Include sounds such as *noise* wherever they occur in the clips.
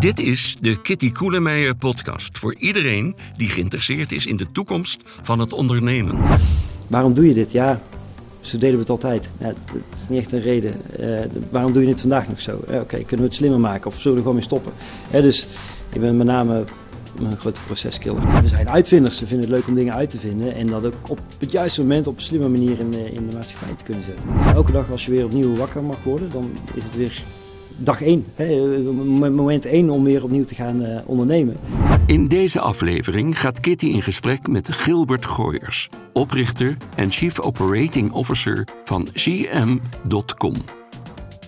Dit is de Kitty Koelemeijer podcast voor iedereen die geïnteresseerd is in de toekomst van het ondernemen. Waarom doe je dit? Ja, zo deden we het altijd. Ja, dat is niet echt een reden. Uh, waarom doe je het vandaag nog zo? Uh, Oké, kunnen we het slimmer maken of zullen we er gewoon mee stoppen? Dus ik ben met name een grote proceskiller. We zijn uitvinders, we vinden het leuk om dingen uit te vinden en dat ook op het juiste moment op een slimme manier in, in de maatschappij te kunnen zetten. Elke dag als je weer opnieuw wakker mag worden, dan is het weer dag één, hè, moment één om weer opnieuw te gaan uh, ondernemen. In deze aflevering gaat Kitty in gesprek met Gilbert Gooyers, oprichter en Chief Operating Officer van CM.com.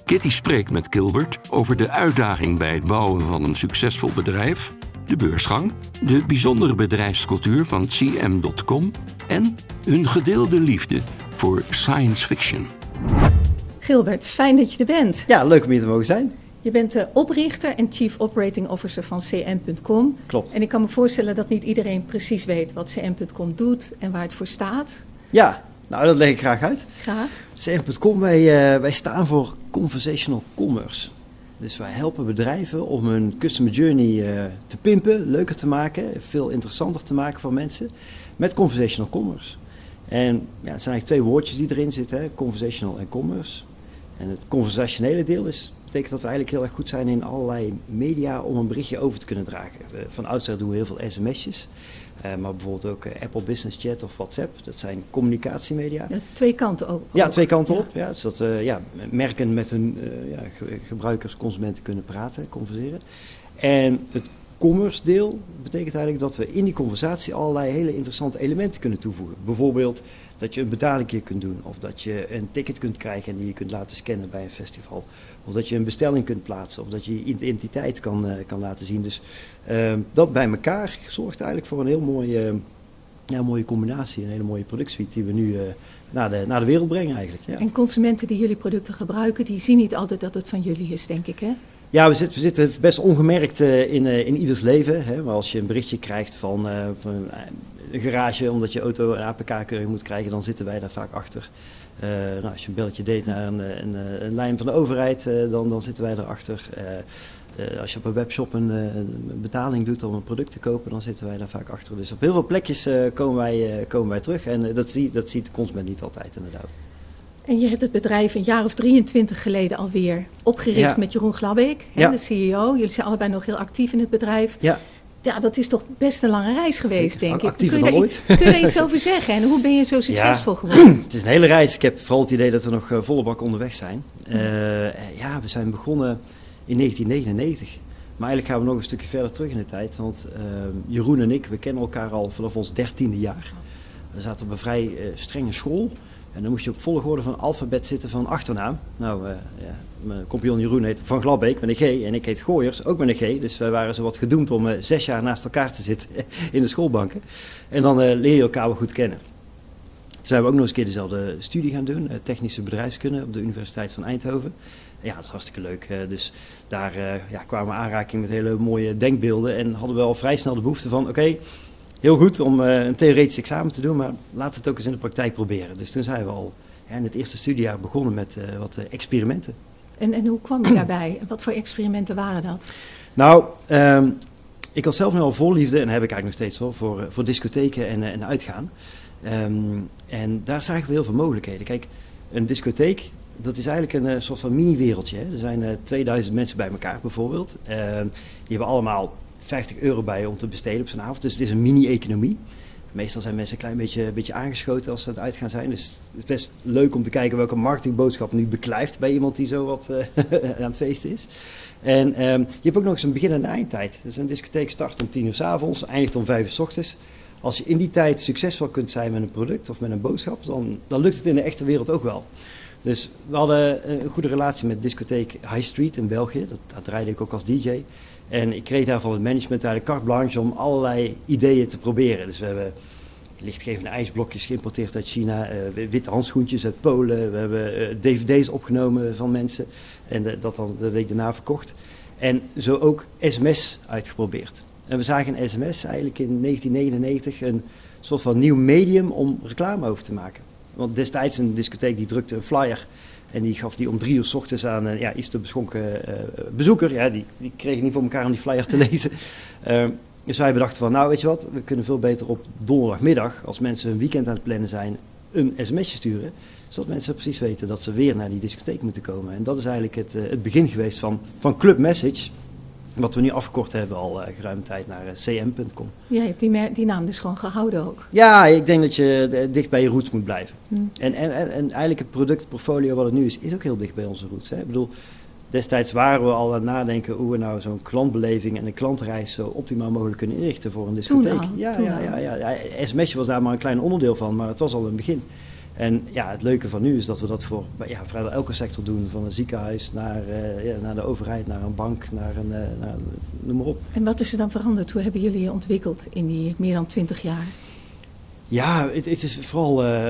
Kitty spreekt met Gilbert over de uitdaging bij het bouwen van een succesvol bedrijf, de beursgang, de bijzondere bedrijfscultuur van CM.com en hun gedeelde liefde voor science fiction. Gilbert, fijn dat je er bent. Ja, leuk om hier te mogen zijn. Je bent de oprichter en Chief Operating Officer van CM.com. Klopt. En ik kan me voorstellen dat niet iedereen precies weet wat CM.com doet en waar het voor staat. Ja, nou dat leg ik graag uit. Graag. CM.com, wij, uh, wij staan voor Conversational Commerce. Dus wij helpen bedrijven om hun customer journey uh, te pimpen, leuker te maken, veel interessanter te maken voor mensen met conversational commerce. En ja, het zijn eigenlijk twee woordjes die erin zitten, hè? conversational en commerce. En het conversationele deel is, betekent dat we eigenlijk heel erg goed zijn in allerlei media om een berichtje over te kunnen dragen. Van oudsher doen we heel veel sms'jes, uh, maar bijvoorbeeld ook uh, Apple Business Chat of WhatsApp. Dat zijn communicatiemedia. Ja, twee kanten op. Ja, twee kanten op. Ja, zodat we ja, merken met hun uh, ja, gebruikers, consumenten kunnen praten, converseren. En het commerce deel betekent eigenlijk dat we in die conversatie allerlei hele interessante elementen kunnen toevoegen. Bijvoorbeeld dat je een betaling keer kunt doen, of dat je een ticket kunt krijgen en die je kunt laten scannen bij een festival, of dat je een bestelling kunt plaatsen, of dat je je identiteit kan, uh, kan laten zien. Dus uh, dat bij elkaar zorgt eigenlijk voor een heel mooie, ja, mooie combinatie, een hele mooie productsuite die we nu naar, de, naar de wereld brengen eigenlijk. Ja. En consumenten die jullie producten gebruiken, die zien niet altijd dat het van jullie is, denk ik hè? Ja, we zitten, we zitten best ongemerkt uh, in, uh, in ieders leven. Hè? Maar als je een berichtje krijgt van, uh, van een garage omdat je auto een APK-keuring moet krijgen, dan zitten wij daar vaak achter. nou, als je een belletje deed naar een, een, een lijn van de overheid, dan, dan zitten wij erachter. als je op een webshop een, een, betaling doet om een product te kopen, dan zitten wij daar vaak achter. Dus op heel veel plekjes komen, wij, komen wij terug. En dat, zie, dat ziet de consument niet altijd inderdaad. En je hebt het bedrijf een jaar of 23 geleden alweer opgericht ja. met Jeroen Glabbeek, ja. de CEO. Jullie zijn allebei nog heel actief in het bedrijf. Ja. Ja, dat is toch best een lange reis geweest, denk ik. Kun, je ooit. Iets, kun je daar iets over zeggen? En hoe ben je zo succesvol ja. geworden? *clears throat* Het is een hele reis. Ik heb vooral het idee dat we nog uh, volle bak onderweg zijn. Uh, ja, we zijn begonnen in 1999. Maar eigenlijk gaan we nog een stukje verder terug in de tijd. Want uh, Jeroen en ik, we kennen elkaar al vanaf ons dertiende jaar. We zaten op een vrij strenge school. En dan moest je op volgorde van alfabet zitten van achternaam. Nou, ja, mijn compagnon Jeroen heet Van Glabbeek met een G en ik heet Gooiers, ook met een G. Dus wij waren zo wat gedoemd om uh, zes jaar naast elkaar te zitten *laughs* in de schoolbanken. En dan uh, leer je elkaar wel goed kennen. Toen zijn we ook nog eens een keer dezelfde studie gaan doen, technische bedrijfskunde op de Universiteit van Eindhoven. En ja, dat is hartstikke leuk. dus daar ja, kwamen we aanraking met hele mooie denkbeelden en hadden we al vrij snel de behoefte van, oké, heel goed om een theoretisch examen te doen, maar laten we het ook eens in de praktijk proberen. Dus toen zijn we al in het eerste studiejaar begonnen met wat experimenten. En, en hoe kwam je daarbij? Wat voor experimenten waren dat? Nou, um, ik had zelf nu al voorliefde, en heb ik eigenlijk nog steeds hoor, voor, voor discotheken en, en uitgaan. Um, en daar zagen we heel veel mogelijkheden. Kijk, een discotheek, dat is eigenlijk een soort van mini-wereldje. Er zijn 2000 mensen bij elkaar bijvoorbeeld. Uh, die hebben allemaal 50 euro bij om te besteden op zo'n avond. Dus het is een mini-economie. Meestal zijn mensen een klein beetje, een beetje aangeschoten als ze aan het uitgaan zijn. Dus het is best leuk om te kijken welke marketingboodschap nu beklijft bij iemand die zo wat uh, *laughs* aan het feesten is. En um, je hebt ook nog eens een begin- en eindtijd. Dus een discotheek start om 10 uur s avonds, eindigt om 5 uur s ochtends. Als je in die tijd succesvol kunt zijn met een product of met een boodschap, dan, dan lukt het in de echte wereld ook wel. Dus we hadden een goede relatie met discotheek High Street in België. Dat, daar draaide ik ook als DJ. En ik kreeg daar van het management eigenlijk carte blanche om allerlei ideeën te proberen. Dus we hebben lichtgevende ijsblokjes geïmporteerd uit China, uh, witte handschoentjes uit Polen. We hebben uh, dvd's opgenomen van mensen en de, dat dan de week daarna verkocht. En zo ook sms uitgeprobeerd. En we zagen sms eigenlijk in 1999 een soort van nieuw medium om reclame over te maken. Want destijds een discotheek die drukte een flyer En die gaf die om drie uur s ochtends aan een ja, iets te beschonken bezoeker. Ja, die, die kregen niet voor elkaar om die flyer te *laughs* lezen. Ehm, dus wij bedachten van, nou weet je wat, we kunnen veel beter op donderdagmiddag, als mensen een weekend aan het plannen zijn, een sms'je sturen. Zodat mensen precies weten dat ze weer naar die discotheek moeten komen. En dat is eigenlijk het, het begin geweest van, van Club Message. Wat we nu afgekort hebben al uh, geruime tijd naar uh, cm.com. Ja, je hebt die, die, naam dus gewoon gehouden ook. Ja, ik denk dat je dicht bij je roots moet blijven. Hmm. En, en, en, eigenlijk het productportfolio wat het nu is, is ook heel dicht bij onze roots. Hè? Ik bedoel, destijds waren we al aan het nadenken hoe we nou zo'n klantbeleving en een klantreis zo optimaal mogelijk kunnen inrichten voor een discotheek. Toen ja, toen ja, ja, ja, ja, SMS was daar maar een klein onderdeel van, maar het was al een begin. En ja, het leuke van nu is dat we dat voor ja, vrijwel elke sector doen. Van een ziekenhuis naar, uh, ja, naar de overheid, naar een bank, naar een, uh, naar, noem maar op. En wat is er dan veranderd? Hoe hebben jullie je ontwikkeld in die meer dan twintig jaar? Ja, het, het is vooral uh,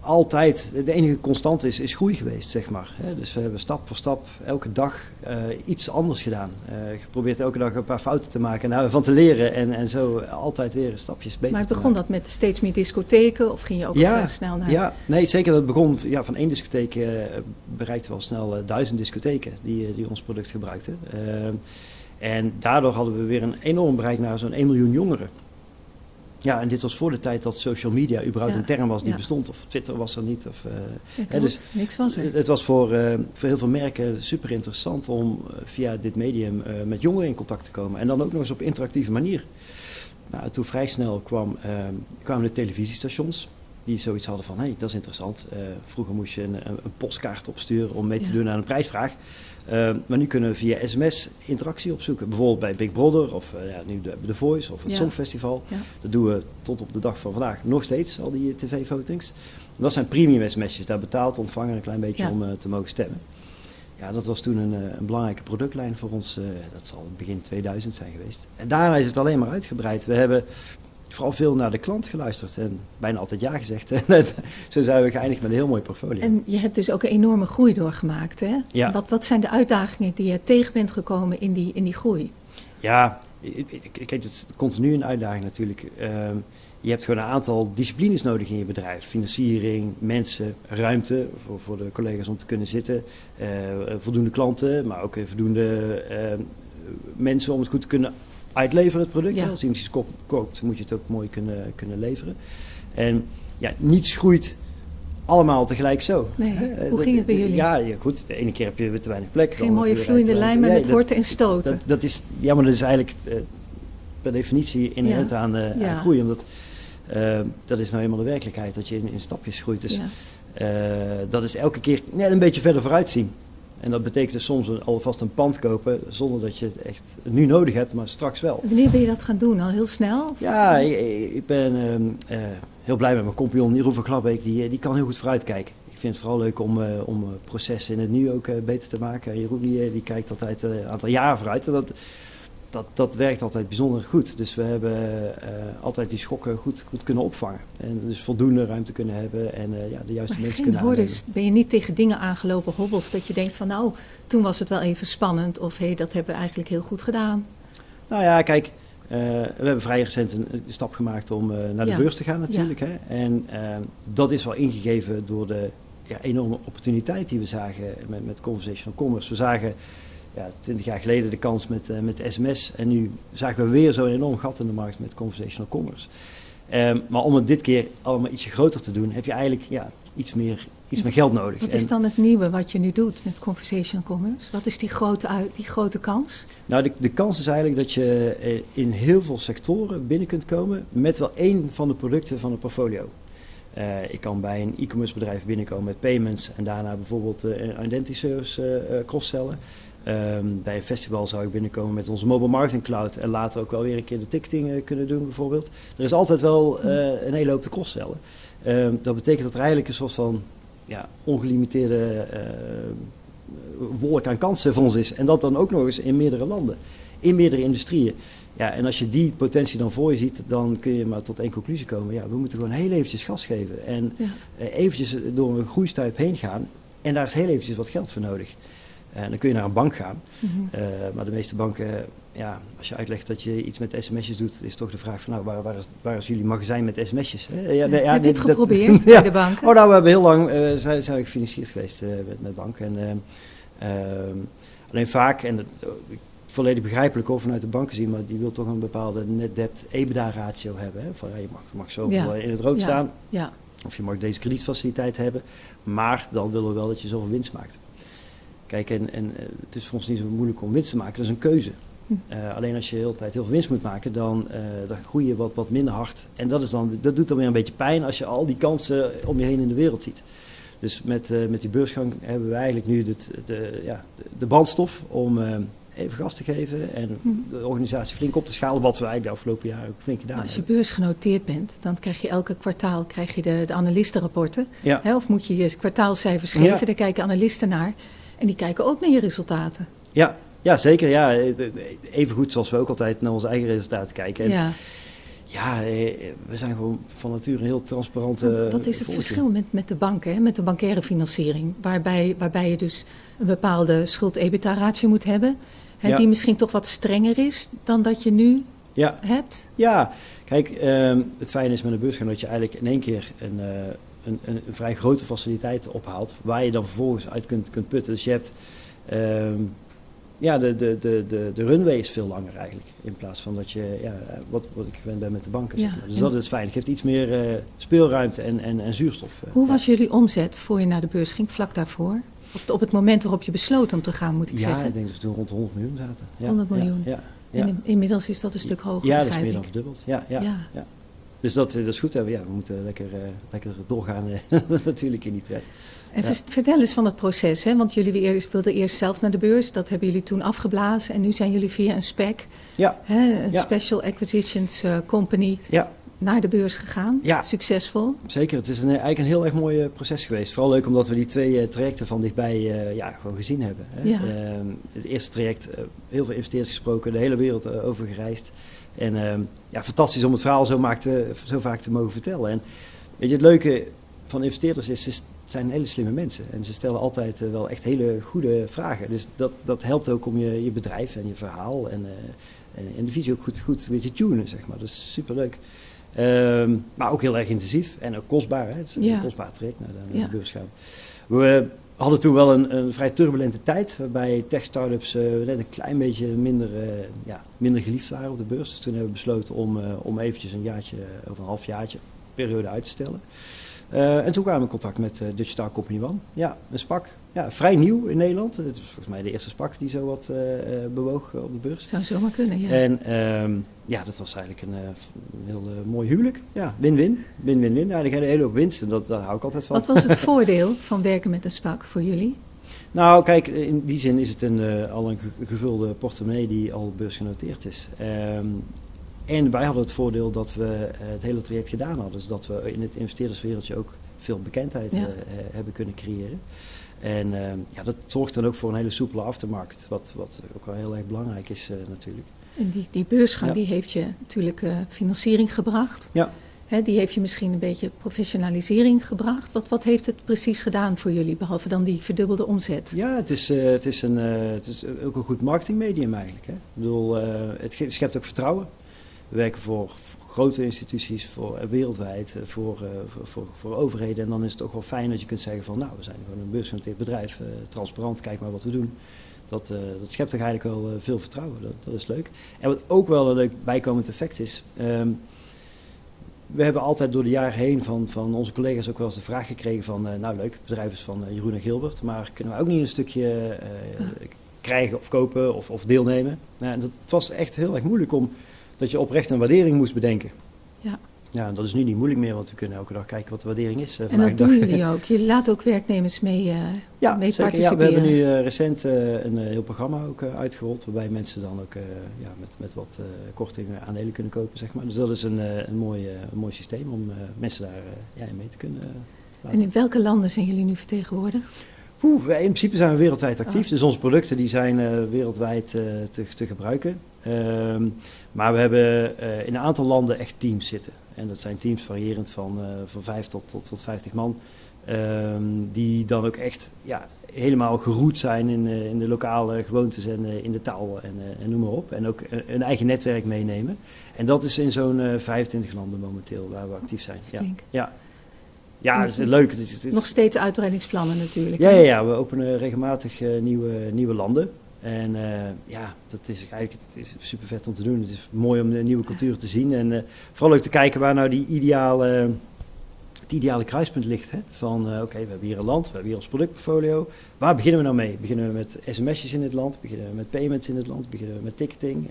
altijd, de enige constante is, is groei geweest, zeg maar. Dus we hebben stap voor stap elke dag uh, iets anders gedaan. Uh, geprobeerd elke dag een paar fouten te maken en daarvan te leren. En, en zo altijd weer stapjes beter Maar begon dat met steeds meer discotheken of ging je ook ja, snel naar... Ja, nee, zeker. Dat begon ja, van één discotheek uh, bereikten we al snel duizend discotheken die, die ons product gebruikten. en daardoor hadden we weer een enorm bereik naar zo'n 1 miljoen jongeren. Ja, en dit was voor de tijd dat social media überhaupt een term was die bestond. Of Twitter was er niet. Of, uh, hè, dus niks was er. Het, het was voor, uh, voor heel veel merken super interessant om uh, via dit medium met jongeren in contact te komen. En dan ook nog eens op interactieve manier. Nou, toen vrij snel kwam, kwamen de televisiestations. Die zoiets hadden van, hé, hey, dat is interessant. vroeger moest je een, een, postkaart opsturen om mee te doen aan een prijsvraag. Uh, maar nu kunnen we via sms interactie opzoeken. Bijvoorbeeld bij Big Brother of uh, ja, nu de, The Voice of het ja. Songfestival. Ja. Dat doen we tot op de dag van vandaag nog steeds, al die tv-votings. Dat zijn premium sms'jes. Daar betaalt de ontvanger een klein beetje om uh, te mogen stemmen. Ja, dat was toen een, een belangrijke productlijn voor ons. dat zal begin 2000 zijn geweest. En daarna is het alleen maar uitgebreid. We hebben vooral veel naar de klant geluisterd en bijna altijd ja gezegd. *laughs* En zo zijn we geëindigd met een heel mooi portfolio. En je hebt dus ook een enorme groei doorgemaakt. Hè? Ja. Wat, wat zijn de uitdagingen die je tegen bent gekomen in die, in die groei? Ja, kijk, het is continu een uitdaging natuurlijk. Uh, je hebt gewoon een aantal disciplines nodig in je bedrijf. Financiering, mensen, ruimte voor, voor de collega's om te kunnen zitten. Uh, voldoende klanten, maar ook voldoende uh, mensen om het goed te kunnen uitleveren, het product. Ja. Als iemand iets koopt, moet je het ook mooi kunnen, kunnen leveren. En ja, niets groeit allemaal tegelijk zo. Nee, hoe ging het bij jullie? Ja, ja, goed. De ene keer heb je te weinig plek. Geen mooie vloeiende lijn, maar met horten en stoten. Dat, dat, is, ja, maar dat is eigenlijk uh, per definitie inherent aan, uh, aan groei. Omdat uh, dat is nou eenmaal de werkelijkheid, dat je in, in stapjes groeit. Dus dat is elke keer net een beetje verder vooruit zien. En dat betekent dus soms een, alvast een pand kopen zonder dat je het echt nu nodig hebt, maar straks wel. Wanneer ben je dat gaan doen? Al heel snel? Of? Ja, ik, ik ben uh, uh, heel blij met mijn compagnon Jeroen van Glabbeek. Die, die kan heel goed vooruitkijken. Ik vind het vooral leuk om, uh, om processen in het nu ook beter te maken. Jeroen die, die kijkt altijd een aantal jaren vooruit. En dat, dat, dat werkt altijd bijzonder goed. Dus we hebben uh, altijd die schokken goed, goed kunnen opvangen. En dus voldoende ruimte kunnen hebben en uh, ja, de juiste maar mensen kunnen aannemen. Ben je niet tegen dingen aangelopen, hobbels, dat je denkt van nou, toen was het wel even spannend of hé, hey, dat hebben we eigenlijk heel goed gedaan? Nou ja, kijk, uh, we hebben vrij recent een, een stap gemaakt om naar de ja. beurs te gaan natuurlijk. Ja. Hè? En dat is wel ingegeven door de ja, enorme opportuniteit die we zagen met, met Conversational Commerce. We zagen ja, 20 jaar geleden de kans met, uh, met sms. En nu zagen we weer zo'n enorm gat in de markt met conversational commerce. Um, maar om het dit keer allemaal ietsje groter te doen, heb je eigenlijk ja, iets, meer, iets meer geld nodig. Wat is dan het nieuwe wat je nu doet met conversational commerce? Wat is die grote, die grote kans? Nou, de, de kans is eigenlijk dat je in heel veel sectoren binnen kunt komen met wel één van de producten van het portfolio. Uh, ik kan bij een e-commerce bedrijf binnenkomen met payments en daarna bijvoorbeeld uh, een identity service uh, cross-sellen. Um, bij een festival zou ik binnenkomen met onze mobile marketing cloud en later ook wel weer een keer de ticketing uh, kunnen doen bijvoorbeeld. Er is altijd wel uh, een hele hoop te cross-sellen. Um, dat betekent dat er eigenlijk een soort van ja, ongelimiteerde uh, wolk aan kansen voor ons is. En dat dan ook nog eens in meerdere landen, in meerdere industrieën. Ja, en als je die potentie dan voor je ziet, dan kun je maar tot één conclusie komen. Ja, we moeten gewoon heel eventjes gas geven en ja. eventjes door een groeistuip heen gaan. En daar is heel eventjes wat geld voor nodig. En dan kun je naar een bank gaan. Mhm. Eh, maar de meeste banken, ja, als je uitlegt dat je iets met sms'jes doet, is toch de vraag van nou, waar, waar, is, waar is jullie magazijn met sms'jes? hè? Ja, nee, ja, Heb je het dat- geprobeerd *laughs* bij de banken? Oh, nou, we hebben heel lang eh, zijn, zijn we gefinancierd geweest eh, met, met banken. En, ehm, ehm, alleen vaak, en dat, eh, volledig begrijpelijk hoor, vanuit de banken zien, maar die wil toch een bepaalde net debt EBITDA ratio hebben. Hè? Van, je mag, mag zoveel in het rood staan, Ja, of je mag deze kredietfaciliteit hebben, maar dan willen we wel dat je zoveel winst maakt. Kijk, en, en eh, het is voor ons niet zo moeilijk om winst te maken, dat is een keuze. Hm. Eh, alleen als je de hele tijd heel veel winst moet maken, dan, eh, dan groei je wat, wat minder hard. En dat, is dan, dat doet dan weer een beetje pijn als je al die kansen om je heen in de wereld ziet. Dus met, met die beursgang hebben we eigenlijk nu het, de, ja, de, de brandstof om even gas te geven en Hm. de organisatie flink op te schalen, wat we eigenlijk de afgelopen jaren ook flink gedaan Maar als je hebben. beursgenoteerd bent, dan krijg je elke kwartaal krijg je de, de analistenrapporten. Ja. Hè, of moet je je kwartaalcijfers geven, Ja. daar kijken analisten naar. En die kijken ook naar je resultaten. Ja, ja, zeker. Ja. Even goed zoals we ook altijd naar onze eigen resultaten kijken. En ja. Ja, eh, we zijn gewoon van nature een heel transparante. Wat is het verschil met, met de banken, hè, met de bankaire financiering? Waarbij, waarbij je dus een bepaalde schuld-EBITDA-ratio moet hebben. Hè, Ja. Die misschien toch wat strenger is dan dat je nu Ja, hebt. ja. kijk, ehm, het fijne is met een beursgang dat je eigenlijk in één keer een, eh, een, een, een vrij grote faciliteit ophaalt. Waar je dan vervolgens uit kunt, kunt putten. Dus je hebt. ehm, ja, de, de, de, de, de runway is veel langer eigenlijk. In plaats van dat je, ja, wat, wat ik gewend ben met de banken. Ja, zeg maar. Dus dat is fijn. Het geeft iets meer eh, speelruimte en, en, en zuurstof. eh. Hoe Ja. was jullie omzet voor je naar de beurs ging, vlak daarvoor? Of op het moment waarop je besloot om te gaan, moet ik Ja, zeggen. ik denk dat we toen rond de 100 miljoen zaten. Ja, 100 ja, miljoen. Ja, ja. En in- inmiddels is dat een stuk hoger, Ja, dat is meer dan verdubbeld. Ja, ja, Ja. Dus dat, dat is goed. hè. Ja, we moeten lekker, eh, lekker doorgaan eh, *laughs* natuurlijk in die tred. En Ja. vertel eens van het proces, hè? want jullie eerst- wilden eerst zelf naar de beurs. Dat hebben jullie toen afgeblazen. En nu zijn jullie via een SPAC, Ja, hè, een Ja. Special Acquisitions eh, Company, ja, naar de beurs gegaan. Ja. Succesvol. zeker. Het is een, eigenlijk een heel erg mooi eh, proces geweest. Vooral leuk omdat we die twee eh, trajecten van dichtbij eh, ja, gewoon gezien hebben. Hè. Ja. Ehm, het eerste traject, eh, heel veel investeerders gesproken, de hele wereld eh, over gereisd. En ehm, ja, fantastisch om het verhaal zo, maak te, zo vaak te mogen vertellen. En weet je, het leuke van investeerders is, ze zijn hele slimme mensen. En ze stellen altijd eh, wel echt hele goede vragen. Dus dat, dat helpt ook om je, je bedrijf en je verhaal en, eh, en, en de visie ook goed, goed weer te tunen, zeg maar. Dat is superleuk. Ehm, maar ook heel erg intensief en ook kostbaar. Hè? Het is een kostbaar traject naar de, naar Ja. de beurs gaan. We hadden toen wel een, een vrij turbulente tijd, waarbij tech-startups eh, net een klein beetje minder, eh, ja, minder geliefd waren op de beurs. Dus toen hebben we besloten om, eh, om eventjes een jaartje, of een half jaartje, periode uit te stellen. Eh, en toen kwamen we in contact met eh, Dutch Star Company One. Ja, een SPAC. Ja, vrij nieuw in Nederland. Het is volgens mij de eerste SPAC die zo wat eh, bewoog op de beurs. Zou zomaar kunnen, ja. En ehm, ja, dat was eigenlijk een, een heel mooi huwelijk. Ja, win-win. Win-win-win. Eigenlijk een hele hoop winst en dat, daar hou ik altijd van. Wat was het *laughs* voordeel van werken met een SPAC voor jullie? Nou, kijk, in die zin is het een, al een ge- gevulde portemonnee die al beursgenoteerd is. Ehm, en wij hadden het voordeel dat we eh, het hele traject gedaan hadden. Dus dat we in het investeerderswereldje ook veel bekendheid Ja. eh, eh, hebben kunnen creëren. En ehm, ja, dat zorgt dan ook voor een hele soepele aftermarket. Wat, wat ook wel heel erg belangrijk is natuurlijk. En die, die beursgang Ja. die heeft je natuurlijk financiering gebracht. Ja. Hè, die heeft je misschien een beetje professionalisering gebracht. Wat, wat heeft het precies gedaan voor jullie, behalve dan die verdubbelde omzet? Ja, het is, het is, een, het is ook een goed marketingmedium eigenlijk. Hè? Ik bedoel, het schept ook vertrouwen. We werken voor grote instituties, voor, eh, wereldwijd, eh, voor, eh, voor, voor, voor overheden. En dan is het toch wel fijn dat je kunt zeggen van, nou, we zijn gewoon een beursgenoteerd bedrijf, transparant, kijk maar wat we doen. Dat, dat schept toch eigenlijk wel veel vertrouwen, dat, dat is leuk. En wat ook wel een leuk bijkomend effect is, ehm, we hebben altijd door de jaren heen van, van onze collega's ook wel eens de vraag gekregen van, nou leuk, het bedrijf is van Jeroen en Gilbert, maar kunnen we ook niet een stukje krijgen of kopen of, of deelnemen? Nou, dat, het was echt heel erg moeilijk om dat je oprecht een waardering moest bedenken. Ja. Ja, dat is nu niet moeilijk meer, want we kunnen elke dag kijken wat de waardering is. eh, En dat doen jullie ook. Jullie laten ook werknemers mee, eh, *laughs* Ja, mee zeker. Ja, participeren. we hebben nu eh, recent een heel programma ook uitgerold, waarbij mensen dan ook ja, met, met wat kortingen aandelen kunnen kopen, zeg maar. Dus dat is een, een, mooi, een mooi systeem om mensen daar ja, in mee te kunnen laten. En in welke landen zijn jullie nu vertegenwoordigd? Oeh, in principe zijn we wereldwijd actief. Oh. Dus onze producten die zijn wereldwijd te, te gebruiken. Ehm, maar we hebben eh, in een aantal landen echt teams zitten. En dat zijn teams variërend van, eh van 5 tot, tot, tot 50 man. Ehm, die dan ook echt ja, helemaal geroet zijn in, in de lokale gewoontes en in de taal en, en, noem maar op. En ook een eigen netwerk meenemen. En dat is in zo'n 25 landen momenteel waar we actief zijn. Ja. ja. Ja, het is leuk. Het is, het is... Nog steeds uitbreidingsplannen natuurlijk. Ja, ja, ja, we openen regelmatig nieuwe, nieuwe landen. En uh, ja, dat is eigenlijk het is super vet om te doen. Het is mooi om de nieuwe cultuur te zien. En uh, vooral ook te kijken waar nou die ideale, het ideale kruispunt ligt. Hè? Van uh, oké, we hebben hier een land, we hebben hier ons productportfolio. Waar beginnen we nou mee? Beginnen we met sms'jes in het land? Beginnen we met payments in het land? Beginnen we met ticketing?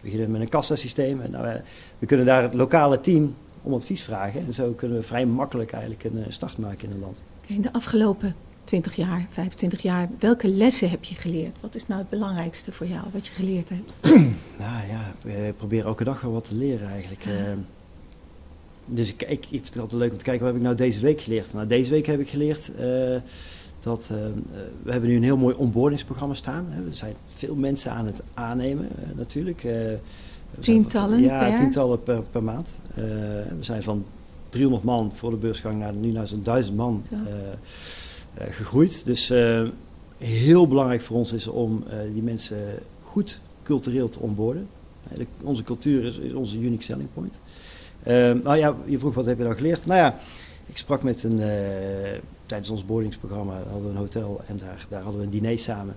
beginnen we met een kassasysteem? En, nou, we kunnen daar het lokale team om advies vragen. En zo kunnen we vrij makkelijk eigenlijk een start maken in een land. De afgelopen 20 jaar, 25 jaar, welke lessen heb je geleerd? Wat is nou het belangrijkste voor jou, wat je geleerd hebt? *clears throat* nou ja, we proberen elke dag wel wat te leren eigenlijk. Ja. Ehm, dus ik, ik, ik vind het altijd leuk om te kijken, wat heb ik nou deze week geleerd? Nou, deze week heb ik geleerd uh, dat uh, we hebben nu een heel mooi onboardingsprogramma staan. Hè. Er zijn veel mensen aan het aannemen natuurlijk. tientallen ja, per? tientallen per, per maand. we zijn van 300 man voor de beursgang naar nu naar zo'n 1000 man. Eh, gegroeid. Dus eh, heel belangrijk voor ons is om eh, die mensen goed cultureel te onboorden. onze cultuur is, is, onze unique selling point. nou ja, je vroeg wat heb je nou geleerd? Nou ja, ik sprak met een, tijdens ons boardingsprogramma hadden we een hotel en daar, daar hadden we een diner samen.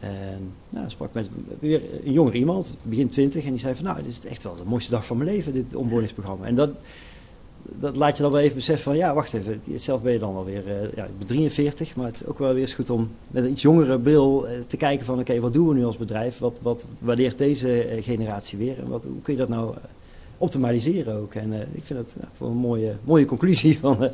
En nou, sprak met weer een jonger iemand, begin twintig, en die zei van nou, dit is echt wel de mooiste dag van mijn leven, dit onboardingsprogramma. En dat, dat laat je dan wel even beseffen van ja, wacht even, zelf ben je dan alweer, uh, ja, ik ben 43, maar het is ook wel weer eens goed om met een iets jongere bril uh, te kijken van oké, wat doen we nu als bedrijf? Wat, wat waardeert deze uh, generatie weer? En wat, hoe kun je dat nou optimaliseren ook? En ik vind dat voor een mooie, mooie conclusie *laughs* van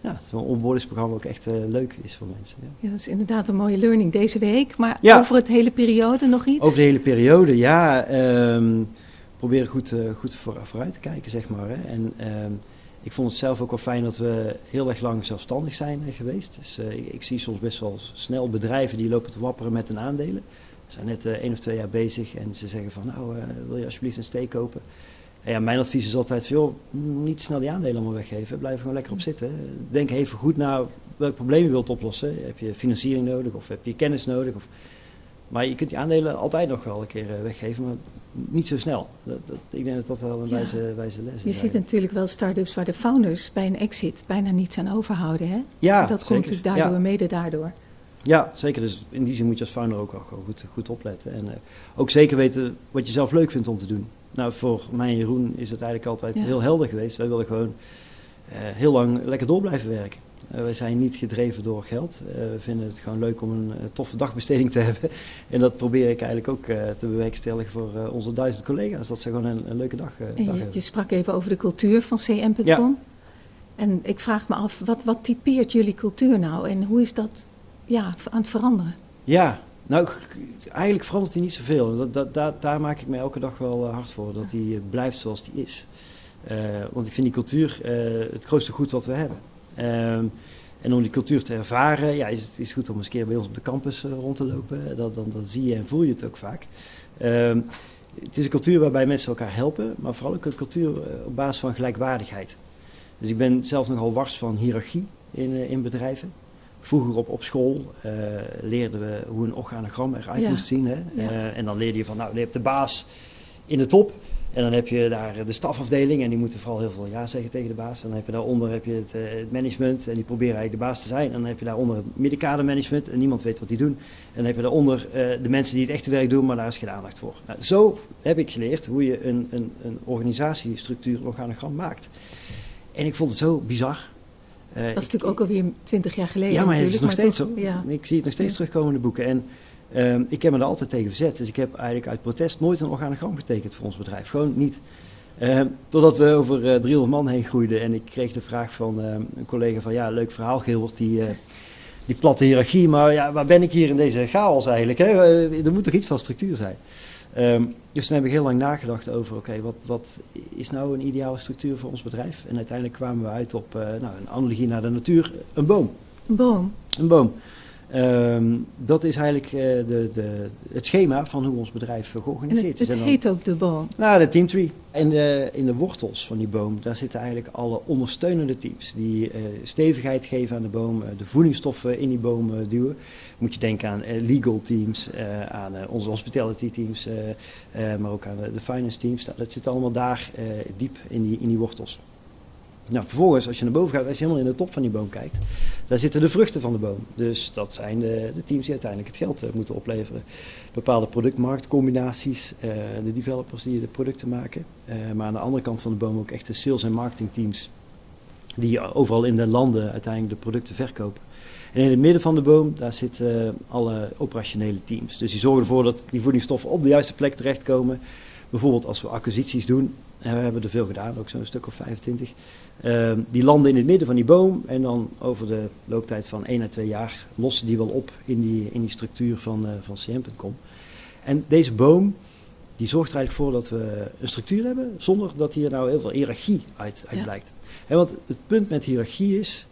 ja, zo'n onboardingsprogramma ook echt leuk is voor mensen. Ja. ja. dat is inderdaad een mooie learning deze week, maar ja. over het hele periode nog iets? Over de hele periode, ja. Um, proberen goed, goed voor, vooruit te kijken, zeg maar. Hè. En um, ik vond het zelf ook wel fijn dat we heel erg lang zelfstandig zijn eh, geweest. Dus uh, ik, ik, zie soms best wel snel bedrijven die lopen te wapperen met hun aandelen. We zijn net uh, één of twee jaar bezig en ze zeggen van nou wil je alsjeblieft een steek kopen. En ja, mijn advies is altijd veel niet snel die aandelen allemaal weggeven. Blijf gewoon lekker op zitten. Denk even goed na welk probleem je wilt oplossen. Heb je financiering nodig of heb je kennis nodig? Of maar je kunt die aandelen altijd nog wel een keer eh, weggeven, maar niet zo snel. Dat, dat, ik denk dat dat wel een wijze, wijze les is. Je ziet natuurlijk wel start-ups waar de founders bij een exit bijna niets aan overhouden. Hè? Ja, dat komt natuurlijk daardoor, mede daardoor. Ja, zeker. Dus in die zin moet je als founder ook wel goed, goed opletten. En uh, ook zeker weten wat je zelf leuk vindt om te doen. Nou, voor mij en Jeroen is het eigenlijk altijd heel helder geweest. Wij willen gewoon uh, heel lang lekker door blijven werken. Uh, wij zijn niet gedreven door geld. Uh, we vinden het gewoon leuk om een uh, toffe dagbesteding te *laughs* hebben. En dat probeer ik eigenlijk ook te bewerkstelligen voor onze duizend collega's. Dat ze gewoon een, een leuke dag, dag je, hebben. Je sprak even over de cultuur van cm.com. Ja. En ik vraag me af, wat, wat typeert jullie cultuur nou? En hoe is dat ja, aan het veranderen? Ja, nou, eigenlijk verandert die niet zoveel. Dat, dat, dat, daar maak ik me elke dag wel hard voor. Dat die blijft zoals die is. want ik vind die cultuur het grootste goed wat we hebben. Um, en om die cultuur te ervaren, ja, is het is goed om eens een keer bij ons op de campus uh, rond te lopen. Dat, dan, dan zie je en voel je het ook vaak. Um, het is een cultuur waarbij mensen elkaar helpen, maar vooral ook een cultuur uh, op basis van gelijkwaardigheid. Dus ik ben zelf nogal wars van hiërarchie in, in bedrijven. Vroeger op, op school leerden we hoe een organogram eruit ja. moest zien. Hè? Ja. en dan leerde je van, nou, je hebt de baas in de top. En dan heb je daar de stafafdeling en die moeten vooral heel veel ja zeggen tegen de baas. En dan heb je daaronder heb je het, uh, het, management en die proberen eigenlijk de baas te zijn. En dan heb je daaronder het middenkadermanagement en niemand weet wat die doen. En dan heb je daaronder uh, de mensen die het echte werk doen, maar daar is geen aandacht voor. Nou, zo heb ik geleerd hoe je een, een, een organisatiestructuur, organogram maakt. En ik vond het zo bizar. Uh, dat is natuurlijk ook alweer twintig jaar geleden. Ja, maar het is nog steeds toch, zo. Ja. Ik zie het nog steeds ja. terugkomen in de boeken. En Um, ik heb me er altijd tegen verzet. Dus ik heb eigenlijk uit protest nooit een organogram getekend voor ons bedrijf. Gewoon niet. Um, totdat we over uh, 300 man heen groeiden. En ik kreeg de vraag van um, een collega van... Ja, leuk verhaal Gilbert, die, uh, die platte hiërarchie. Maar ja, waar ben ik hier in deze chaos eigenlijk? Hè? Uh, er moet toch iets van structuur zijn? dus toen heb ik heel lang nagedacht over... Oké, okay, wat, wat is nou een ideale structuur voor ons bedrijf? En uiteindelijk kwamen we uit op nou, een analogie naar de natuur. Een boom. Een boom? Een boom. Ehm, dat is eigenlijk eh, de, de, het schema van hoe ons bedrijf georganiseerd is. Het, het heet ook de boom. Nou, de teamtree. In de, in de wortels van die boom, daar zitten eigenlijk alle ondersteunende teams. Die uh, stevigheid geven aan de boom, uh, de voedingsstoffen in die boom duwen. Moet je denken aan legal teams, aan onze hospitality teams, maar ook aan de, finance teams. Nou, dat zit allemaal daar diep in die, in die wortels. Nou, vervolgens, als je naar boven gaat, als je helemaal in de top van die boom kijkt, daar zitten de vruchten van de boom. Dus dat zijn de, de teams die uiteindelijk het geld uh, moeten opleveren. Bepaalde productmarktcombinaties, uh, de developers die de producten maken. Uh, maar aan de andere kant van de boom ook echt de sales- en marketingteams, die overal in de landen uiteindelijk de producten verkopen. En in het midden van de boom, daar zitten alle operationele teams. Dus die zorgen ervoor dat die voedingsstoffen op de juiste plek terechtkomen. Bijvoorbeeld als we acquisities doen, en we hebben er veel gedaan, ook zo'n stuk of 25. Ehm, die landen in het midden van die boom en dan over de looptijd van 1 à 2 jaar lossen die wel op in die, in die structuur van, uh, van CM.com. En deze boom die zorgt er eigenlijk voor dat we een structuur hebben zonder dat hier nou heel veel hiërarchie uit, uit blijkt. En want het punt met hiërarchie is,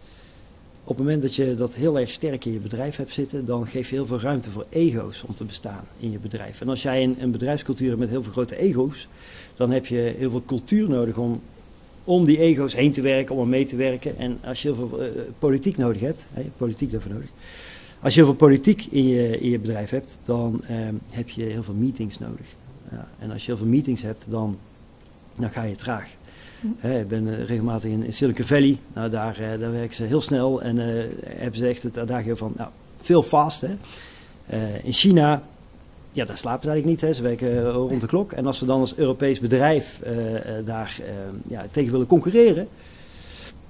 op het moment dat je dat heel erg sterk in je bedrijf hebt zitten, dan geef je heel veel ruimte voor ego's om te bestaan in je bedrijf. En als jij een, een bedrijfscultuur hebt met heel veel grote ego's, dan heb je heel veel cultuur nodig om om die ego's heen te werken, om er mee te werken. En als je heel veel uh, politiek nodig hebt, hè, politiek daarvoor nodig. Als je heel veel politiek in je, in je bedrijf hebt, dan uh, heb je heel veel meetings nodig. Ja, en als je heel veel meetings hebt, dan, dan ga je traag. Ik ben uh, regelmatig in, Silicon Valley. Nou, daar, daar werken ze heel snel en hebben ze echt het adagio van nou, veel fast. Hè. in China ja, daar slapen ze eigenlijk niet. Hè. Ze werken eh, rond de klok. En als we dan als Europees bedrijf daar ja, tegen willen concurreren,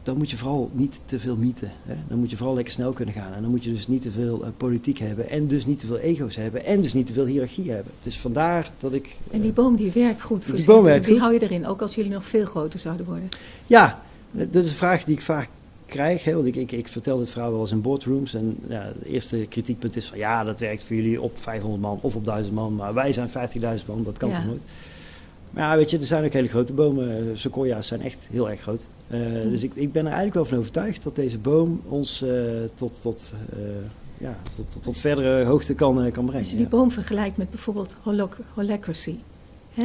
dan moet je vooral niet te veel mieten. Hè. Dan moet je vooral lekker snel kunnen gaan. En dan moet je dus niet te veel politiek hebben. En dus niet te veel ego's hebben. En dus niet te veel hiërarchie hebben. Dus vandaar dat ik... en die boom die werkt goed voor die boom werkt Die hou je erin, ook als jullie nog veel groter zouden worden. Ja, dat is een vraag die ik vaak krijg. Hè, want ik, ik, ik vertel dit verhaal wel eens in boardrooms. En ja, het eerste kritiekpunt is van ja, dat werkt voor jullie op 500 man of op 1000 man. Maar wij zijn 50.000 man, dat kan toch nooit? Maar ja, weet je, er zijn ook hele grote bomen. Sequoia's zijn echt heel erg groot. Uh, Dus ik, ik ben er eigenlijk wel van overtuigd dat deze boom ons uh, tot, tot, uh, ja, tot, tot, tot, verdere hoogte kan, kan brengen. Als je die boom vergelijkt met bijvoorbeeld holacracy,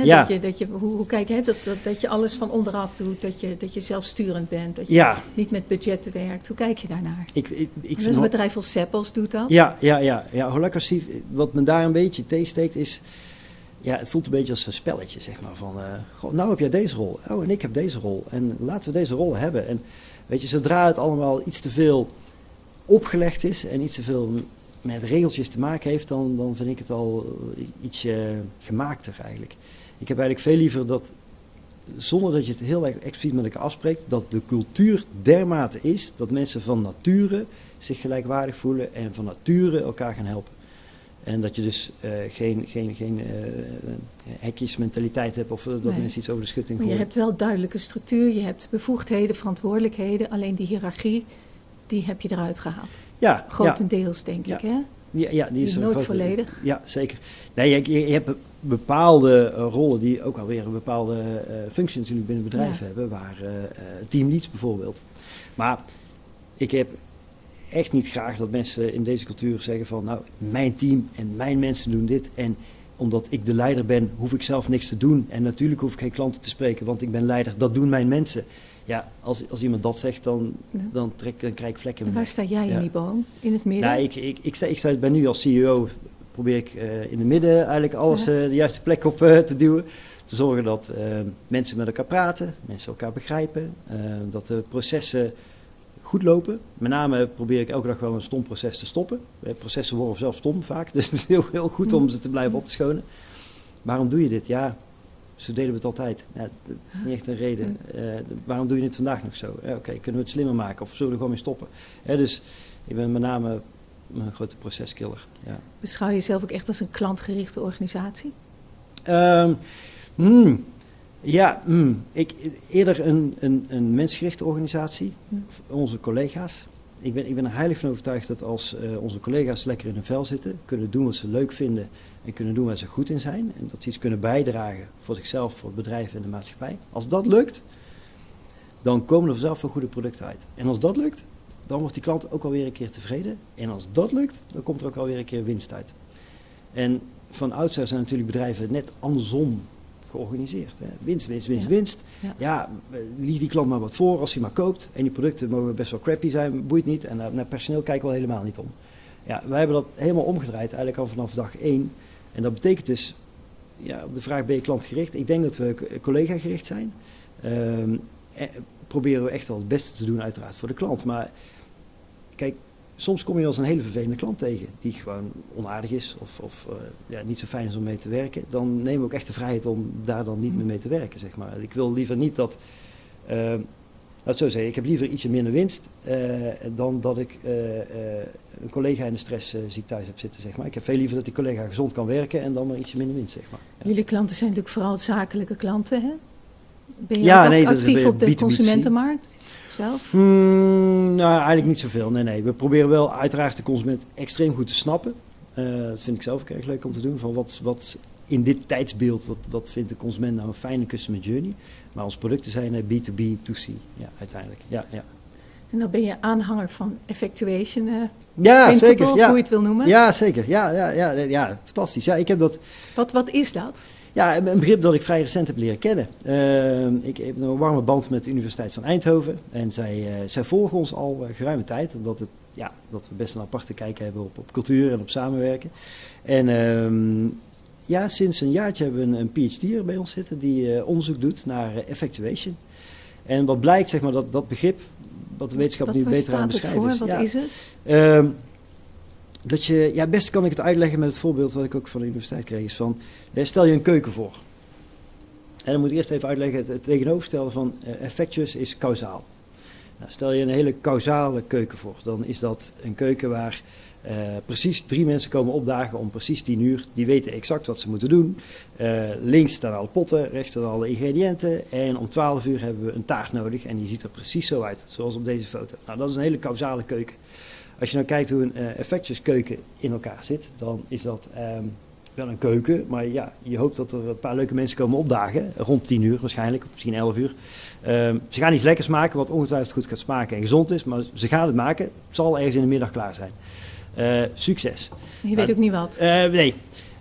ja. Dat je, dat je, hoe, hoe kijk, hè, dat, dat, dat je alles van onderaf doet, dat je, dat je zelfsturend bent, dat je ja. niet met budgetten werkt. Hoe kijk je daarnaar? Ik, ik, ik dus een bedrijf als Seppels doet dat. Ja, ja, ja, ja holacracy, wat me daar een beetje tegensteekt is, ja, het voelt een beetje als een spelletje, zeg maar. Van, uh, nou heb jij deze rol, oh en ik heb deze rol. En laten we deze rollen hebben. En weet je, zodra het allemaal iets te veel opgelegd is en iets te veel met regeltjes te maken heeft, dan, dan vind ik het al ietsje gemaakter eigenlijk. Ik heb eigenlijk veel liever dat, zonder dat je het heel erg expliciet met elkaar afspreekt, dat de cultuur dermate is dat mensen van nature zich gelijkwaardig voelen en van nature elkaar gaan helpen. En dat je dus uh, geen, geen, geen uh, hekjesmentaliteit hebt of dat mensen iets over de schutting. Maar je hebt wel duidelijke structuur, je hebt bevoegdheden, verantwoordelijkheden. Alleen die hiërarchie, die heb je eruit gehaald. Ja. Grotendeels, denk ik, hè? Ja, ja die is nooit volledig. Ja, zeker. Nee, je, je, hebt bepaalde rollen die ook alweer een bepaalde uh, functie natuurlijk binnen het bedrijf hebben, waar uh, teamleads bijvoorbeeld. Maar ik heb echt niet graag dat mensen in deze cultuur zeggen van nou, mijn team en mijn mensen doen dit en omdat ik de leider ben, hoef ik zelf niks te doen. En natuurlijk hoef ik geen klanten te spreken, want ik ben leider. Dat doen mijn mensen. Ja, als, als iemand dat zegt, dan, dan, trek, dan krijg ik vlekken. En waar sta jij in die boom? In het midden? Nou, ik, ik, ik, ik, ik ben nu als CEO probeer ik uh, in het midden eigenlijk alles uh, de juiste plek op uh, te duwen. Te zorgen dat mensen met elkaar praten, mensen elkaar begrijpen, dat de processen goed lopen. Met name probeer ik elke dag wel een stom proces te stoppen. Processen worden zelf stom vaak, *laughs* dus het is heel, heel goed om ze te blijven op te schonen. Waarom doe je dit? Ja, zo deden we het altijd. Ja, dat is niet echt een reden. waarom doe je het vandaag nog zo? Oké, okay, kunnen we het slimmer maken of zullen we er gewoon mee stoppen? dus ik ben met name een grote proceskiller. Ja. Beschouw je jezelf ook echt als een klantgerichte organisatie? Um, hmm, ja, hmm, ik, eerder een, een, een mensgerichte organisatie. Hmm. Onze collega's. Ik ben, ik ben er heilig van overtuigd dat als uh, onze collega's lekker in hun vel zitten, kunnen doen wat ze leuk vinden en kunnen doen waar ze goed in zijn. En dat ze iets kunnen bijdragen voor zichzelf, voor het bedrijf en de maatschappij. Als dat lukt, dan komen er vanzelf wel goede producten uit. En als dat lukt, dan wordt die klant ook alweer een keer tevreden. En als dat lukt, dan komt er ook alweer een keer winst uit. En van oudsher zijn natuurlijk bedrijven net andersom georganiseerd. Hè. Winst, winst, winst, winst. Ja, ja die klant maar wat voor als hij maar koopt. En die producten mogen best wel crappy zijn, boeit niet. En naar personeel kijken we helemaal niet om. Ja, wij hebben dat helemaal omgedraaid, eigenlijk al vanaf dag één. En dat betekent dus, ja, op de vraag ben je klantgericht? Ik denk dat we collega gericht zijn. Um, proberen we echt wel het beste te doen, uiteraard, voor de klant. Maar kijk, soms kom je eens een hele vervelende klant tegen, die gewoon onaardig is of, of uh, ja, niet zo fijn is om mee te werken. Dan nemen we ook echt de vrijheid om daar dan niet meer mee te werken, zeg maar. Ik wil liever niet dat, uh, laat zo zeggen, ik heb liever ietsje minder winst uh, dan dat ik een collega in de stress ziek thuis heb zitten, zeg maar. Ik heb veel liever dat die collega gezond kan werken en dan maar ietsje minder winst, zeg maar. Jullie klanten zijn natuurlijk vooral zakelijke klanten, hè? Ben je ja, nee, actief op de B2B2C. consumentenmarkt zelf? Hmm, nou, eigenlijk niet zoveel. Nee, nee. We proberen wel uiteraard de consument extreem goed te snappen. Uh, dat vind ik zelf ook erg leuk om te doen. Van wat, wat in dit tijdsbeeld, wat, wat vindt de consument nou een fijne customer journey? Maar onze producten zijn B2B, 2C, ja, uiteindelijk. Ja, ja. En dan ben je aanhanger van effectuation uh, ja, zeker, ja. hoe je het wil noemen? Ja, zeker. Ja, ja, ja, ja, fantastisch. Ja, ik heb dat... Wat, wat is dat? Ja, een begrip dat ik vrij recent heb leren kennen. Uh, ik heb een warme band met de Universiteit van Eindhoven. En zij, uh, zij volgen ons al uh, geruime tijd. Omdat het, ja, dat we best een aparte kijk hebben op, op cultuur en op samenwerken. En uh, ja, sinds een jaartje hebben we een, een PhD bij ons zitten die eh, onderzoek doet naar effectuation. En wat blijkt, zeg maar, dat dat begrip, wat de wetenschap nu beter aan beschrijven is. Wat ja, is het? Dat je, ja, best kan ik het uitleggen met het voorbeeld wat ik ook van de universiteit kreeg. Is van, stel je een keuken voor. En dan moet ik eerst even uitleggen, het, tegenovergestelde van uh, effectuous is kausaal. Nou, stel je een hele kausale keuken voor, dan is dat een keuken waar uh, precies drie mensen komen opdagen om precies tien uur. Die weten exact wat ze moeten doen. Links staan alle potten, rechts staan alle ingrediënten. En om twaalf uur hebben we een taart nodig en die ziet er precies zo uit, zoals op deze foto. Nou, dat is een hele kausale keuken. Als je nou kijkt hoe een uh, effectjeskeuken in elkaar zit, dan is dat um, wel een keuken. Maar ja, je hoopt dat er een paar leuke mensen komen opdagen. Rond 10 uur waarschijnlijk, of misschien 11 uur. Um, ze gaan iets lekkers maken wat ongetwijfeld goed gaat smaken en gezond is. Maar ze gaan het maken. Het zal ergens in de middag klaar zijn. Uh, succes. Je weet ook niet wat. Uh, nee.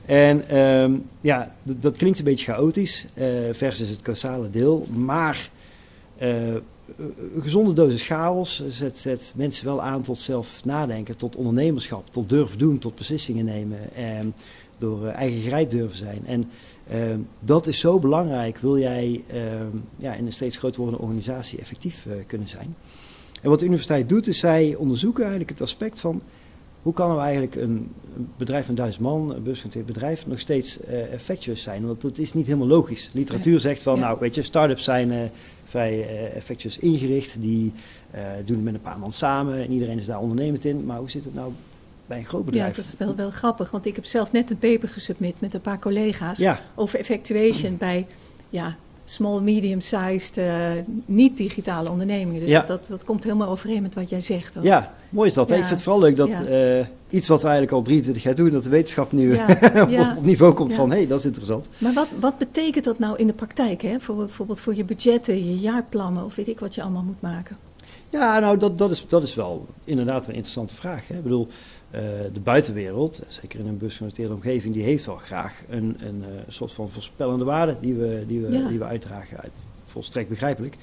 En um, ja, dat klinkt een beetje chaotisch versus het causale deel. Maar een gezonde dosis chaos zet, zet, mensen wel aan tot zelf nadenken, tot ondernemerschap, tot durven doen, tot beslissingen nemen. En door uh, eigen gereid durven zijn. En uh, dat is zo belangrijk, wil jij uh, ja, in een steeds groter wordende organisatie effectief uh, kunnen zijn. En wat de universiteit doet, is zij onderzoeken eigenlijk het aspect van hoe kan nou eigenlijk een, bedrijf van duizend man, een beursgenoteerd bedrijf, nog steeds uh, zijn? Want dat is niet helemaal logisch. Literatuur zegt van, nou weet je, start-ups zijn uh, vrij uh, ingericht, die doen het met een paar man samen en iedereen is daar ondernemend in. Maar hoe zit het nou bij een groot bedrijf? Ja, dat is wel, wel grappig, want ik heb zelf net een paper gesubmit met een paar collega's over effectuation bij ja, small, medium-sized, uh, niet-digitale ondernemingen. Dus dat, dat, dat, komt helemaal overeen met wat jij zegt. Hoor. Ja, mooi is dat. Ik vind het vooral leuk dat uh, iets wat we eigenlijk al 23 jaar doen, dat de wetenschap nu *laughs* op niveau komt van, hé, hey, dat is interessant. Maar wat, wat betekent dat nou in de praktijk? Hè? Voor, bijvoorbeeld voor je budgetten, je jaarplannen of weet ik wat je allemaal moet maken? Ja, nou, dat, dat, is, dat is wel inderdaad een interessante vraag. Hè? Ik bedoel, uh, de buitenwereld, zeker in een busgenoteerde omgeving, die heeft wel graag een, een uh, soort van voorspellende waarde die we, die we, ja. die we uitdragen. Uit, volstrekt begrijpelijk.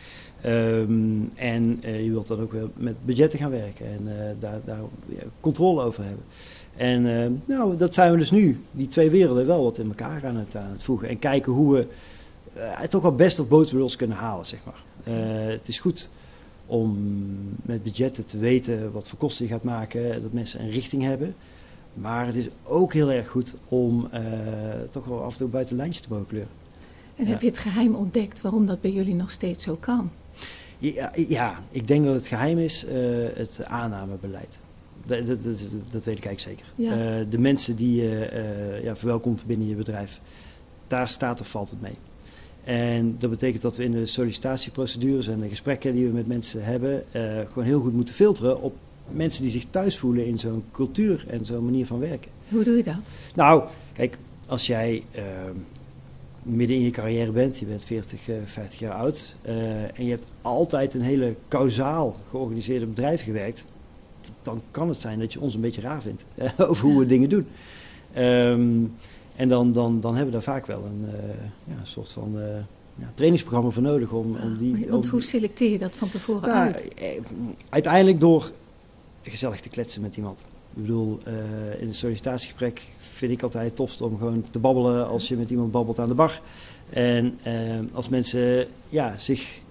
Um, en uh, je wilt dan ook weer met budgetten gaan werken en daar, daar ja, controle over hebben. En nou, dat zijn we dus nu, die twee werelden, wel wat in elkaar aan het, aan het voegen. En kijken hoe we toch wel best of both worlds kunnen halen, zeg maar. het is goed om met budgetten te weten wat voor kosten je gaat maken, dat mensen een richting hebben. Maar het is ook heel erg goed om uh, toch wel af en toe buiten lijntje te mogen kleuren. En ja. heb je het geheim ontdekt waarom dat bij jullie nog steeds zo kan? Ja, ja ik denk dat het geheim is uh, het aannamebeleid. Dat, dat, dat, dat, weet ik eigenlijk zeker. Ja. Uh, de mensen die je ja, verwelkomt binnen je bedrijf, daar staat of valt het mee. En dat betekent dat we in de sollicitatieprocedures en de gesprekken die we met mensen hebben, uh, gewoon heel goed moeten filteren op mensen die zich thuis voelen in zo'n cultuur en zo'n manier van werken. Hoe doe je dat? Nou, kijk, als jij uh, midden in je carrière bent, je bent 40, uh, 50 jaar oud, uh, en je hebt altijd een hele kausaal georganiseerde bedrijf gewerkt, dan kan het zijn dat je ons een beetje raar vindt *laughs* over hoe we dingen doen. Ehm, en dan, dan, dan hebben we daar vaak wel een ja, soort van ja, trainingsprogramma voor nodig om, om die... Want hoe selecteer je dat van tevoren nou, uit? Uiteindelijk door gezellig te kletsen met iemand. Ik bedoel, in een sollicitatiegesprek vind ik altijd tof om gewoon te babbelen als je met iemand babbelt aan de bar. En als mensen ja, zich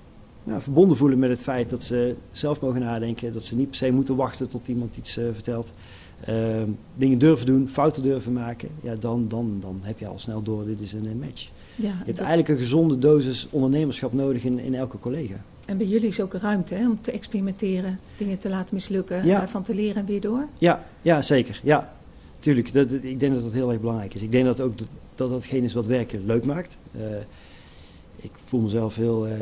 nou, verbonden voelen met het feit dat ze zelf mogen nadenken. Dat ze niet per se moeten wachten tot iemand iets uh, vertelt. Uh, dingen durven doen, fouten durven maken. Ja, dan, dan, dan heb je al snel door, dit is een match. Ja, je hebt eigenlijk een gezonde dosis ondernemerschap nodig in, in elke collega. En bij jullie is ook ruimte hè, om te experimenteren, dingen te laten mislukken, ja. daarvan te leren en weer door? Ja, ja zeker. Ja, tuurlijk. Dat, ik denk dat dat heel erg belangrijk is. Ik denk dat ook dat, dat datgene is wat werken leuk maakt. Uh, ik voel mezelf heel, uh,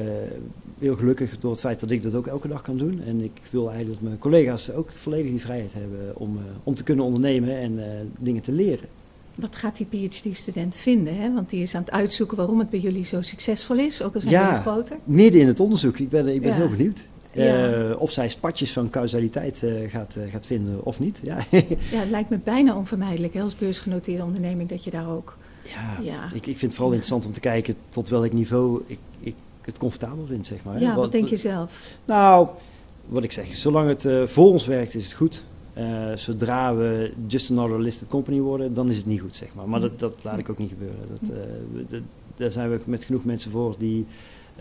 heel gelukkig door het feit dat ik dat ook elke dag kan doen. En ik wil eigenlijk dat mijn collega's ook volledig die vrijheid hebben om, uh, om te kunnen ondernemen en uh, dingen te leren. Wat gaat die PhD-student vinden? Hè? Want die is aan het uitzoeken waarom het bij jullie zo succesvol is, ook al zijn ja, groter. midden in het onderzoek. Ik ben, ik ben heel benieuwd. Ja. of zij spatjes van causaliteit gaat, gaat vinden of niet. Ja. ja, het lijkt me bijna onvermijdelijk hè, als beursgenoteerde onderneming dat je daar ook ja, ja. Ik, ik vind het vooral interessant om te kijken tot welk niveau ik, ik het comfortabel vind, zeg maar. Ja, wat, denk je zelf? Nou, wat ik zeg, zolang het uh, voor ons werkt is het goed. Uh, zodra we just another listed company worden, dan is het niet goed, zeg maar. Maar dat, dat laat ik ook niet gebeuren. Dat, uh, daar zijn we met genoeg mensen voor die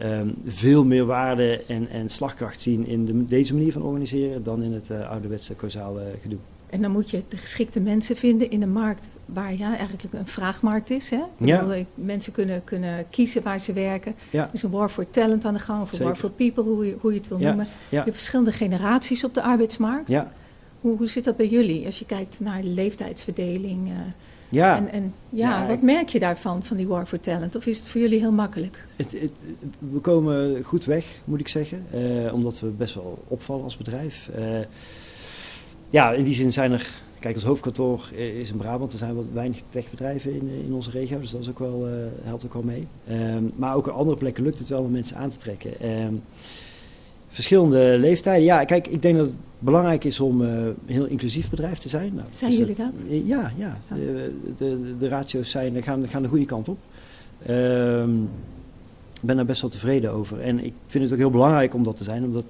um, veel meer waarde en, en slagkracht zien in de, deze manier van organiseren dan in het ouderwetse causale gedoe. En dan moet je de geschikte mensen vinden in een markt waar ja, eigenlijk een vraagmarkt is. Hè? Ja. Eh, mensen kunnen, kunnen kiezen waar ze werken. Ja. Er is een war for talent aan de gang, of een war for people, hoe je, hoe je het wil noemen. Je hebt verschillende generaties op de arbeidsmarkt. Ja. Hoe, hoe zit dat bij jullie als je kijkt naar de leeftijdsverdeling? Uh, ja. En, en ja, wat merk je daarvan, van die war for talent? Of is het voor jullie heel makkelijk? Het, het, we komen goed weg, moet ik zeggen. Uh, omdat we best wel opvallen als bedrijf ja, in die zin zijn er, kijk, ons hoofdkantoor is in Brabant. Er zijn wat weinig techbedrijven in, in onze regio, dus dat is ook wel, uh, helpt ook wel mee. Um, maar ook op andere plekken lukt het wel om mensen aan te trekken. Um, verschillende leeftijden. Ja, kijk, ik denk dat het belangrijk is om uh, een heel inclusief bedrijf te zijn. Nou, zijn dus jullie dat? Ja, ja. De, de, de, ratio's zijn, gaan, gaan de goede kant op. Um, ik ben daar best wel tevreden over. En ik vind het ook heel belangrijk om dat te zijn, omdat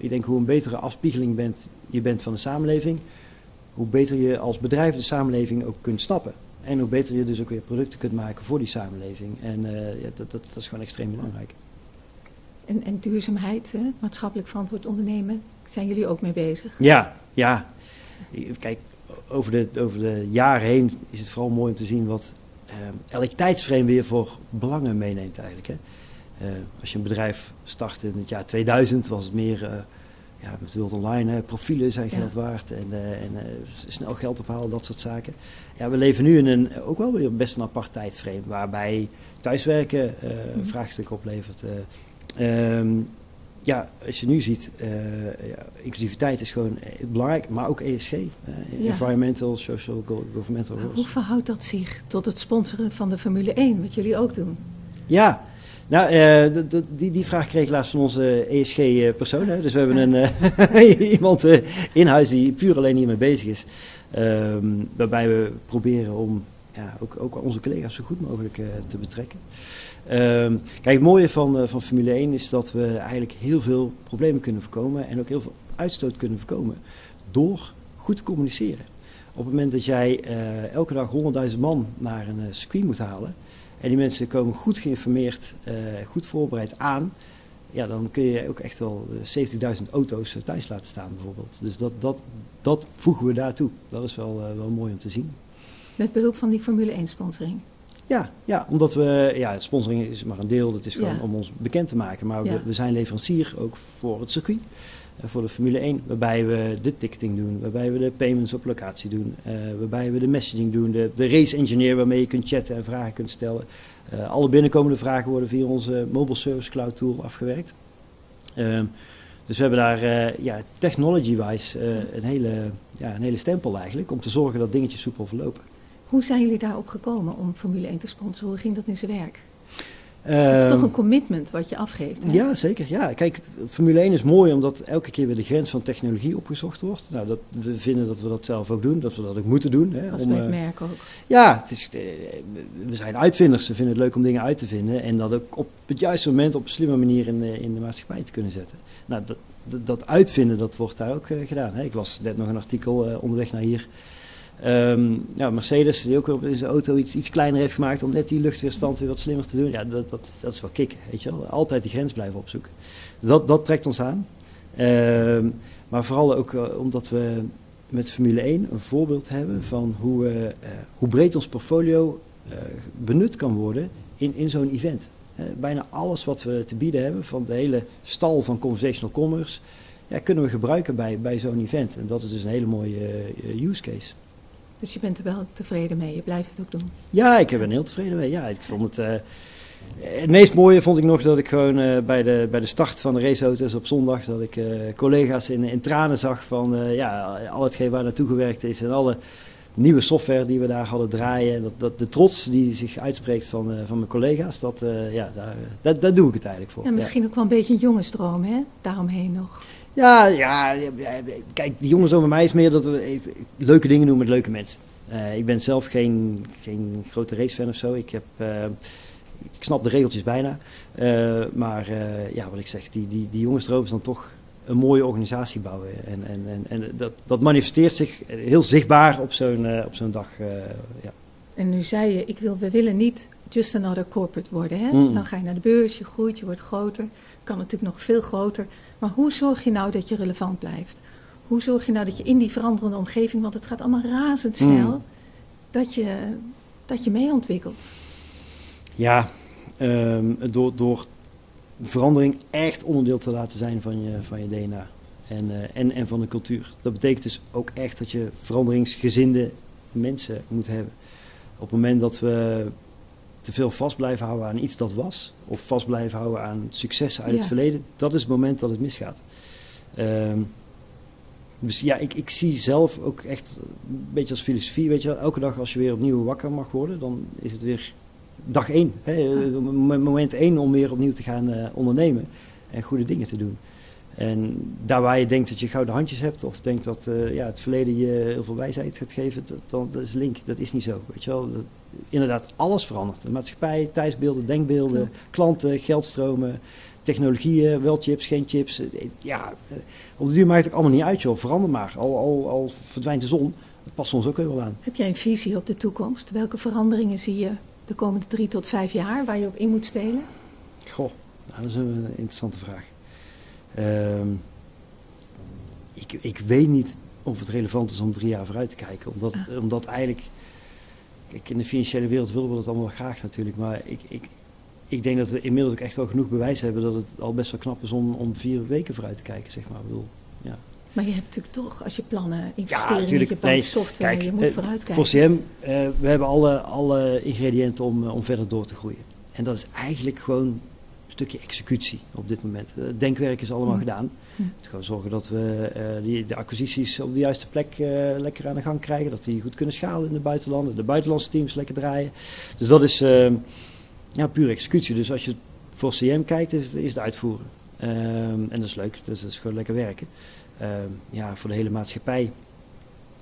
ik denk hoe een betere afspiegeling bent, je bent van de samenleving, hoe beter je als bedrijf de samenleving ook kunt snappen. En hoe beter je dus ook weer producten kunt maken voor die samenleving. En uh, ja, dat, dat, dat, is gewoon extreem belangrijk. En, en duurzaamheid, hè? maatschappelijk verantwoord ondernemen, zijn jullie ook mee bezig? Ja, ja. Kijk, over de, over de jaren heen is het vooral mooi om te zien wat uh, elk tijdsframe weer voor belangen meeneemt eigenlijk. Hè? Uh, als je een bedrijf start in het jaar 2000, was het meer uh, ja, met Wild Online, hè, profielen zijn geld waard en, uh, en snel geld ophalen, dat soort zaken. Ja, we leven nu in een ook wel weer best een apart tijdframe, waarbij thuiswerken een mm vraagstuk oplevert. Um, ja, als je nu ziet, ja, inclusiviteit is gewoon belangrijk, maar ook ESG, environmental, social, governmental roles. Hoe verhoudt dat zich tot het sponsoren van de Formule 1, wat jullie ook doen? Ja, nou, uh, die, die vraag kreeg ik laatst van onze ESG-persoon. Dus we hebben een, uh, *laughs* iemand uh, in huis die puur alleen hiermee bezig is. Um, waarbij we proberen om ja, ook, ook onze collega's zo goed mogelijk te betrekken. Um, kijk, het mooie van, van Formule 1 is dat we eigenlijk heel veel problemen kunnen voorkomen. En ook heel veel uitstoot kunnen voorkomen door goed te communiceren. Op het moment dat jij elke dag 100.000 man naar een circuit moet halen en die mensen komen goed geïnformeerd, uh, goed voorbereid aan. Ja, dan kun je ook echt wel 70.000 auto's eh, thuis laten staan bijvoorbeeld. Dus dat, dat, dat voegen we daartoe. Dat is wel, wel mooi om te zien. Met behulp van die Formule 1 sponsoring? Ja, ja omdat we, ja, sponsoring is maar een deel, dat is gewoon om ons bekend te maken. Maar we, we, zijn leverancier ook voor het circuit. Eh, voor de Formule 1, waarbij we de ticketing doen, waarbij we de payments op locatie doen, uh, waarbij we de messaging doen, de, de, race engineer waarmee je kunt chatten en vragen kunt stellen. Uh, alle binnenkomende vragen worden via onze mobile service cloud tool afgewerkt. Uh, dus we hebben daar ja, technology-wise een, hele, ja, een hele stempel eigenlijk om te zorgen dat dingetjes soepel verlopen. Hoe zijn jullie daarop gekomen om Formule 1 te sponsoren? Hoe ging dat in zijn werk? Het is toch ehm, een commitment wat je afgeeft. Hè? Ja, zeker. Ja, kijk, Formule 1 is mooi omdat elke keer weer de grens van technologie opgezocht wordt. Nou, dat, we vinden dat we dat zelf ook doen, dat we dat ook moeten doen. Hè, Als om, uh, merk ook. Ja, het is, uh, we zijn uitvinders. We vinden het leuk om dingen uit te vinden en dat ook op het juiste moment op een slimme manier in, uh, in de maatschappij te kunnen zetten. Nou, dat, dat, dat uitvinden, dat wordt daar ook gedaan. Hè. Ik las net nog een artikel onderweg naar hier Um, ja, Mercedes, die ook op zijn auto iets, iets kleiner heeft gemaakt om net die luchtweerstand weer wat slimmer te doen. Ja, dat, dat, dat is wel kicken, weet je wel. Altijd die grens blijven opzoeken. Dus dat, dat trekt ons aan. Um, maar vooral ook uh, omdat we met Formule 1 een voorbeeld hebben van hoe, uh, uh, hoe breed ons portfolio benut kan worden in, in zo'n event. bijna alles wat we te bieden hebben, van de hele stal van conversational commerce, ja, kunnen we gebruiken bij, bij zo'n event. En dat is dus een hele mooie use case. Dus je bent er wel tevreden mee, je blijft het ook doen? Ja, ik ben heel tevreden mee. Ja, ik vond het... Uh, het meest mooie vond ik nog dat ik gewoon uh, bij, de, bij de start van de raceauto's op zondag... dat ik uh, collega's in, in tranen zag van ja, al hetgeen waar naartoe gewerkt is... en alle nieuwe software die we daar hadden draaien. Dat, dat, de trots die zich uitspreekt van, van mijn collega's, dat, ja, daar, dat, daar doe ik het eigenlijk voor. En misschien ook wel een beetje een jongensdroom, hè? Daaromheen nog. Ja, ja, kijk, die jongens over mij is meer dat we even leuke dingen doen met leuke mensen. Uh, ik ben zelf geen, geen grote racefan of zo. Ik, heb, uh, ik snap de regeltjes bijna. Uh, maar ja, wat ik zeg, die, die, die jongens is dan toch een mooie organisatie bouwen. En, en, en, en dat, dat manifesteert zich heel zichtbaar op zo'n op zo'n dag. ja. En nu zei je, ik wil, we willen niet just another corporate worden. Hè? Mm. Dan ga je naar de beurs, je groeit, je wordt groter. Kan natuurlijk nog veel groter. Maar hoe zorg je nou dat je relevant blijft? Hoe zorg je nou dat je in die veranderende omgeving, want het gaat allemaal razendsnel, mm. dat, je, dat je mee ontwikkelt? Ja, um, door, door verandering echt onderdeel te laten zijn van je, van je DNA en, uh, en, en van de cultuur. Dat betekent dus ook echt dat je veranderingsgezinde mensen moet hebben. Op het moment dat we te veel vast blijven houden aan iets dat was, of vast blijven houden aan successen uit het verleden, dat is het moment dat het misgaat. Um, dus ja, ik, ik zie zelf ook echt een beetje als filosofie, weet je wel, elke dag als je weer opnieuw wakker mag worden, dan is het weer dag één, hè, moment één om weer opnieuw te gaan uh, ondernemen en goede dingen te doen. En daar waar je denkt dat je gouden handjes hebt, of denkt dat uh, ja, het verleden je heel veel wijsheid gaat geven, dat, dan, dat is link. Dat is niet zo. Weet je wel? Dat, inderdaad, alles verandert. De maatschappij, tijdsbeelden, denkbeelden, klanten, geldstromen, technologieën, wel chips, geen chips. Ja, eh, op de duur maakt het allemaal niet uit, joh. Verander maar. Al, al, al verdwijnt de zon, dat past ons ook heel wel aan. Heb jij een visie op de toekomst? Welke veranderingen zie je de komende drie tot vijf jaar waar je op in moet spelen? Goh, nou, dat is een interessante vraag. Um, ik, ik weet niet of het relevant is om drie jaar vooruit te kijken. Omdat, omdat eigenlijk, kijk, in de financiële wereld willen we dat allemaal graag natuurlijk. Maar ik, ik, ik denk dat we inmiddels ook echt wel genoeg bewijs hebben dat het al best wel knap is om, om vier weken vooruit te kijken, zeg maar. Ik bedoel, ja. Maar je hebt natuurlijk toch, als je plannen investeren ja, je bouwt software, Kijk, je moet eh, vooruitkijken. Voor CM, uh, we hebben alle, alle ingrediënten om, uh, om verder door te groeien. En dat is eigenlijk gewoon stukje executie op dit moment. Het denkwerk is allemaal mm. gedaan. Mm. Het gewoon zorgen dat we uh, die, de acquisities op de juiste plek uh, lekker aan de gang krijgen. Dat die goed kunnen schalen in de buitenlanden. De buitenlandse teams lekker draaien. Dus dat is uh, ja, pure executie. Dus als je voor CM kijkt, is, is het uitvoeren. Um, en dat is leuk. Dus dat is gewoon lekker werken. Um, ja, voor de hele maatschappij.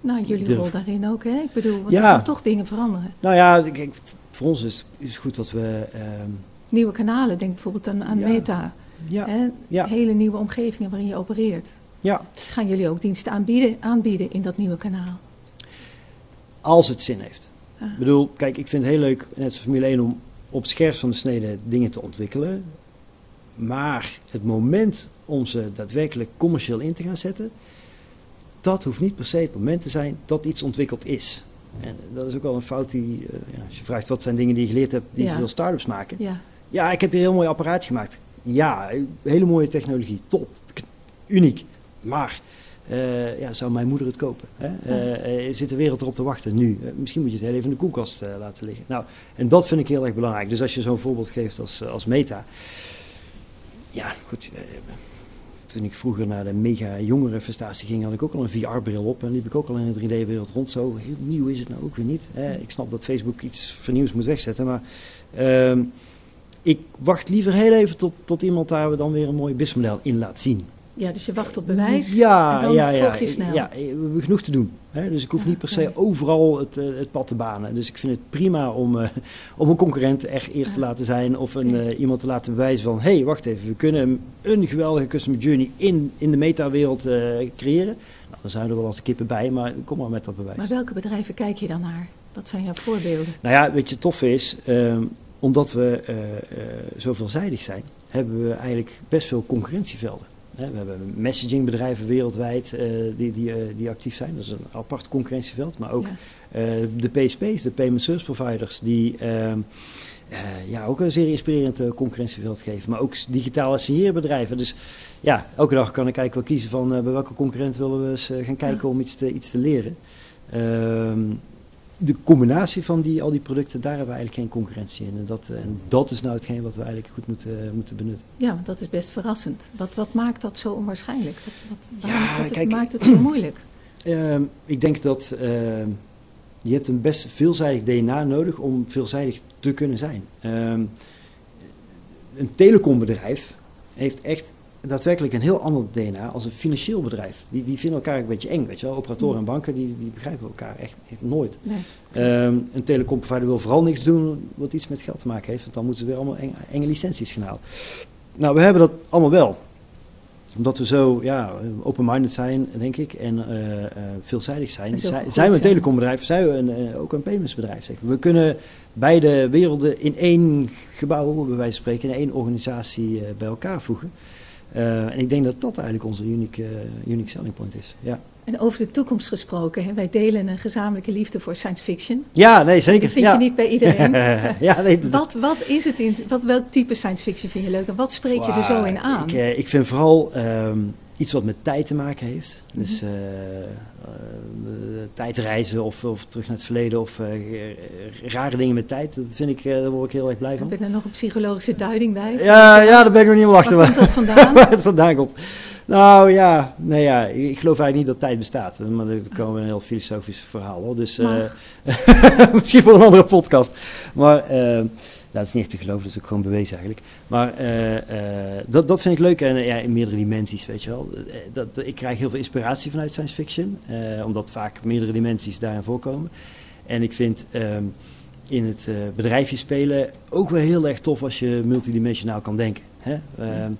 Nou, jullie rol daarin ook, hè? Ik bedoel, want ja, gaan toch dingen veranderen. Nou ja, kijk, voor ons is het goed dat we... Um, nieuwe kanalen. Denk bijvoorbeeld aan, aan Meta. Ja. Hè? ja. Hele nieuwe omgevingen waarin je opereert. Ja. Gaan jullie ook diensten aanbieden, aanbieden in dat nieuwe kanaal? Als het zin heeft. Ah. Ik bedoel, kijk, ik vind het heel leuk, net als Formule 1, om op het scherpst van de snede dingen te ontwikkelen. Maar het moment om ze daadwerkelijk commercieel in te gaan zetten, dat hoeft niet per se het moment te zijn dat iets ontwikkeld is. En dat is ook wel een fout die, uh, ja, als je vraagt wat zijn dingen die je geleerd hebt die veel start-ups maken. Ja. Ja, ik heb hier een heel mooi apparaatje gemaakt. Ja, hele mooie technologie, top, uniek. Maar uh, ja, zou mijn moeder het kopen? Hè? Uh, zit de wereld erop te wachten nu? misschien moet je het heel even in de koelkast laten liggen. Nou, en dat vind ik heel erg belangrijk. Dus als je zo'n voorbeeld geeft als, als Meta. Ja, goed toen ik vroeger naar de mega jongerenfestatie ging, had ik ook al een VR-bril op en liep ik ook al in de 3D-wereld rond. Zo heel nieuw is het nou ook weer niet. Hè. Ik snap dat Facebook iets vernieuws moet wegzetten, maar um, ik wacht liever heel even tot, tot iemand daar dan weer een mooi businessmodel in laat zien. Ja, dus je wacht op bewijs ja, en dan ja, ja, je snel. Ja, we hebben genoeg te doen. Hè? Dus ik hoef niet per se overal het, uh, het pad te banen. Dus ik vind het prima om, uh, *laughs* om een concurrent echt eerst te laten zijn. Of een, uh, iemand te laten bewijzen van... hé, hey, wacht even, we kunnen een geweldige customer journey in, in de metawereld creëren. Nou, dan zijn er wel als kippen bij, maar kom maar met dat bewijs. Maar welke bedrijven kijk je dan naar? Wat zijn jouw voorbeelden? Nou ja, weet je, tof is... Ehm, omdat we zo veelzijdig zijn, hebben we eigenlijk best veel concurrentievelden. We hebben messagingbedrijven wereldwijd uh, die, die, uh, die actief zijn. Dat is een apart concurrentieveld. Maar ook ja. uh, de PSP's, de Payment Service Providers, die ja, ook een zeer inspirerend concurrentieveld geven. Maar ook digitale signeerbedrijven. Dus ja, elke dag kan ik eigenlijk wel kiezen van bij welke concurrent willen we eens gaan kijken ja. om iets te, iets te leren. Ehm, de combinatie van die, al die producten, daar hebben we eigenlijk geen concurrentie in. En dat, en dat is nou hetgeen wat we eigenlijk goed moeten, moeten benutten. Ja, want dat is best verrassend. Wat, wat maakt dat zo onwaarschijnlijk? Wat, wat, waarom, ja, wat kijk, maakt het zo moeilijk? Uh, *clears throat* ik denk dat uh, je hebt een best veelzijdig DNA nodig om veelzijdig te kunnen zijn. Uh, een telecombedrijf heeft echt daadwerkelijk een heel ander DNA als een financieel bedrijf. Die, die vinden elkaar een beetje eng, weet je wel. Operatoren en banken, die, die begrijpen elkaar echt, echt nooit. Nee, um, een telecomprovider wil vooral niks doen wat iets met geld te maken heeft, want dan moeten ze weer allemaal enge, enge licenties gaan halen. Nou, we hebben dat allemaal wel. Omdat we zo ja, open-minded zijn, denk ik, en uh, uh, veelzijdig zijn. Zijn, we een telecombedrijf, zijn we een, uh, ook een paymentsbedrijf. Zeg. We kunnen beide werelden in één gebouw, bij wijze van spreken, in één organisatie bij elkaar voegen. Uh, en ik denk dat dat eigenlijk onze unique, uh, unique selling point is. Ja. En over de toekomst gesproken, hè? wij delen een gezamenlijke liefde voor science fiction. Ja, nee, zeker. Dat vind ja. je niet bij iedereen. *laughs* ja, nee, wat, wat is het in, wat, welk type science fiction vind je leuk en wat spreek je er zo in aan? Ik, uh, ik vind vooral um, iets wat met tijd te maken heeft. Mm -hmm. Dus tijdreizen of, of terug naar het verleden of rare dingen met tijd. Dat vind ik, daar word ik heel erg blij van. Heb je er nog een psychologische duiding bij? Ja, ja daar ben ik nog niet helemaal achter. Waar komt dat *laughs* vandaan? waar het vandaan komt. Nou ja, nee, ja, ik geloof eigenlijk niet dat tijd bestaat. Maar dan komen we een heel filosofisch verhaal. Hoor. Dus uh, *laughs* misschien voor een andere podcast. Maar uh, dat is niet echt te geloven, dat is ook gewoon bewezen eigenlijk. Maar uh, dat, dat vind ik leuk en ja, in meerdere dimensies, weet je wel. Dat, ik krijg heel veel inspiratie vanuit science fiction, omdat vaak meerdere dimensies daarin voorkomen. En ik vind um, in het bedrijfje spelen ook wel heel erg tof als je multidimensionaal kan denken. Hè? Ja.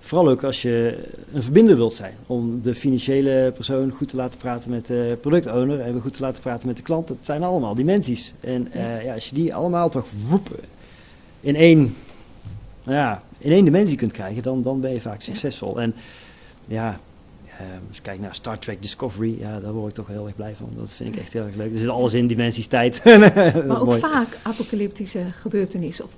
Vooral ook als je een verbinder wilt zijn. Om de financiële persoon goed te laten praten met de productowner. En goed te laten praten met de klant. Dat zijn allemaal dimensies. En ja. Ja, als je die allemaal toch woepen in één, ja, in één dimensie kunt krijgen. Dan, dan ben je vaak succesvol. En ja, als ik kijk naar Star Trek Discovery, ja, daar word ik toch heel erg blij van. Dat vind ik echt heel erg leuk. Er zit alles in dimensies tijd. *laughs* maar ook mooi. vaak apocalyptische gebeurtenissen of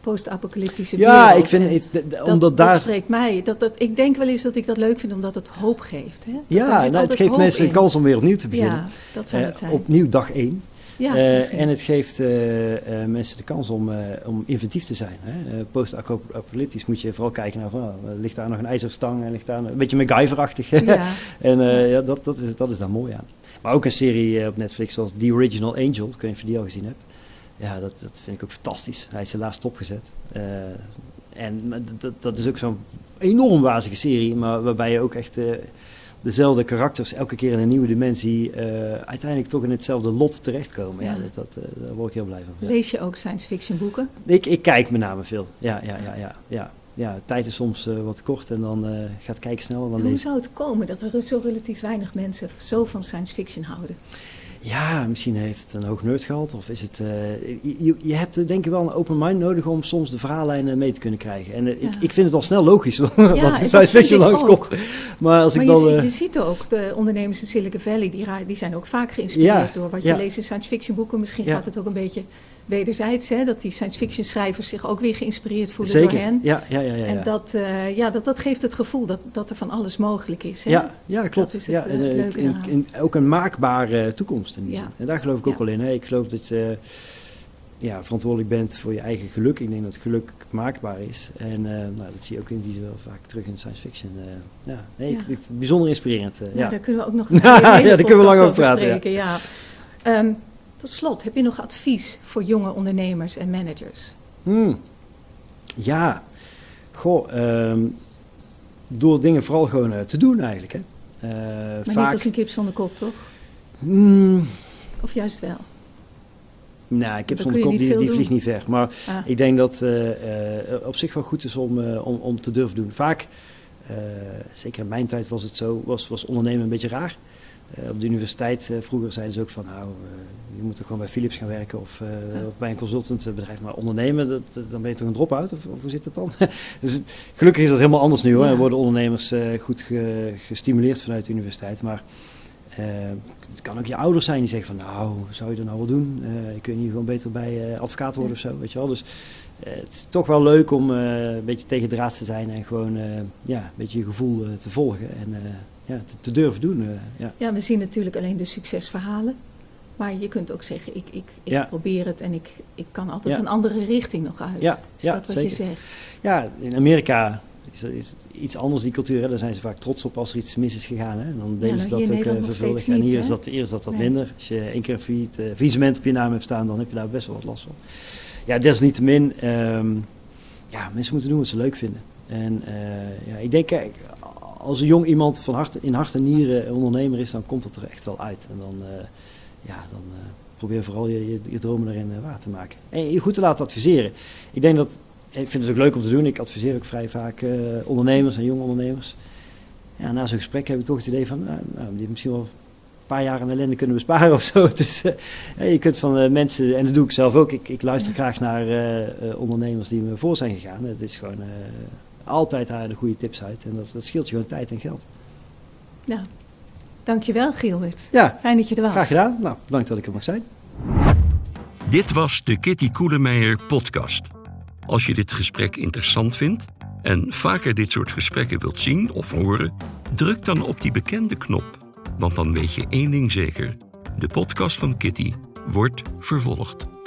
post-apocalyptische post Ja, ik vind het, de, de, dat, omdat daar... Dat spreekt mij. Dat, dat, ik denk wel eens dat ik dat leuk vind omdat het hoop geeft. Hè? Ja, nou, het geeft mensen in. een kans om weer opnieuw te beginnen. Ja, dat zou het zijn. Opnieuw dag één. Ja, uh, en het geeft uh, uh, mensen de kans om, om inventief te zijn. Post-apocalyptisch moet je vooral kijken naar, van, oh, ligt daar nog een ijzerstang en ligt daar een, een beetje MacGyver-achtig. Ja. *laughs* en ja, dat, dat, is, dat is daar mooi aan. Maar ook een serie op Netflix zoals The Original Angel, ik weet niet of je die al gezien hebt. Ja, dat, dat vind ik ook fantastisch. Hij is helaas stopgezet. en dat, dat is ook zo'n enorm wazige serie, maar waarbij je ook echt dezelfde karakters elke keer in een nieuwe dimensie uh, uiteindelijk toch in hetzelfde lot terechtkomen. Ja. ja dat, dat, uh, daar word ik heel blij van. Lees je ook science fiction boeken? Ik, ik kijk met name veel. Ja, ja, ja, ja, ja. ja tijd is soms uh, wat kort en dan gaat kijken sneller. Dan hoe zou het komen dat er zo relatief weinig mensen zo van science fiction houden? Ja, misschien heeft het een hoog nerdgehalte of is het... Uh, je, je hebt denk ik wel een open mind nodig om soms de verhaallijnen mee te kunnen krijgen. En uh, ja. ik, ik vind het al snel logisch *laughs* ja, wat in science fiction langskomt. Maar, als maar ik dan, je, uh, je ziet ook, de ondernemers in Silicon Valley, die, die zijn ook vaak geïnspireerd ja, door wat je leest in science fiction boeken. Misschien gaat het ook een beetje wederzijds, hè, dat die science fiction schrijvers zich ook weer geïnspireerd voelen Zeker. door hen. Ja, ja, ja, ja, En dat, uh, ja, dat, dat geeft het gevoel dat, dat er van alles mogelijk is. Hè? Ja, ja, klopt. Dat is het, ja, en, uh, leuke in, in, ook een maakbare toekomst in die zin. En daar geloof ik ook wel in. Hè. Ik geloof dat ja, verantwoordelijk bent voor je eigen geluk. Ik denk dat geluk maakbaar is. En uh, nou, dat zie je ook in die zin wel vaak terug in science fiction. Uh, ja, nee, Ja. Ik, ik- bijzonder inspirerend. uh, Nou, ja. daar kunnen we ook nog *laughs* Ja, daar kunnen we lang over praten, ja. Ehm, tot slot, heb je nog advies voor jonge ondernemers en managers? Hmm. Ja, goh, ehm, door dingen vooral gewoon te doen eigenlijk. Hè. maar vaak... niet als een kip zonder kop, toch? Mm. Of juist wel? Nou, ik heb zo'n kop die, die vliegt niet ver. Maar ah. ik denk dat uh, op zich wel goed is om, uh, om, om te durven doen. Vaak, zeker in mijn tijd was het zo, was, was ondernemen een beetje raar. op de universiteit vroeger zeiden ze ook van, nou, je moet toch gewoon bij Philips gaan werken of, of bij een consultantbedrijf. Maar ondernemen, dat, dan ben je toch een drop-out? Of, of, hoe zit dat dan? *laughs* dus gelukkig is dat helemaal anders nu hoor. Ja. En worden ondernemers goed gestimuleerd vanuit de universiteit. Maar uh, het kan ook je ouders zijn die zeggen van nou, zou je dat nou wel doen? Uh, je kunt hier gewoon beter bij uh, advocaat worden of zo, weet je wel. Dus het is toch wel leuk om een beetje tegen draad te zijn en gewoon ja, een beetje je gevoel te volgen en ja, te, te, durven doen. ja. ja, we zien natuurlijk alleen de succesverhalen. Maar je kunt ook zeggen, ik, ik, ik probeer het en ik, ik kan altijd een andere richting nog uit. Ja, is dat wat je zegt? Ja, in Amerika is, is iets anders, die cultuur. Daar zijn ze vaak trots op als er iets mis is gegaan. Hè? En dan delen ze dat ook uh, vervuldig. En hier is dat, hier is dat wat minder. Als je één keer een failliet, uh, op je naam hebt staan, dan heb je daar best wel wat last van. Ja, desalniettemin, um, ja, mensen moeten doen wat ze leuk vinden. En uh, ja, ik denk, kijk, als een jong iemand van hart, in hart en nieren ondernemer is, dan komt dat er echt wel uit. En dan, ja, dan probeer vooral je, je, je dromen erin waar te maken. En je goed te laten adviseren. Ik denk dat ik vind het ook leuk om te doen. Ik adviseer ook vrij vaak uh, ondernemers en jonge ondernemers. Ja, na zo'n gesprek heb ik toch het idee van, nou, nou die misschien wel een paar jaar aan ellende kunnen besparen *laughs* of zo. Dus uh, je kunt van uh, mensen, en dat doe ik zelf ook, ik, ik luister graag naar ondernemers die me voor zijn gegaan. Het is gewoon altijd haar de goede tips uit en dat, dat scheelt je gewoon tijd en geld. Ja, dankjewel Gilbert. Ja, Fijn dat je er was. Graag gedaan. Nou, bedankt dat ik er mag zijn. Dit was de Kitty Koelemeijer podcast. Als je dit gesprek interessant vindt en vaker dit soort gesprekken wilt zien of horen, druk dan op die bekende knop. Want dan weet je één ding zeker: de podcast van Kitty wordt vervolgd.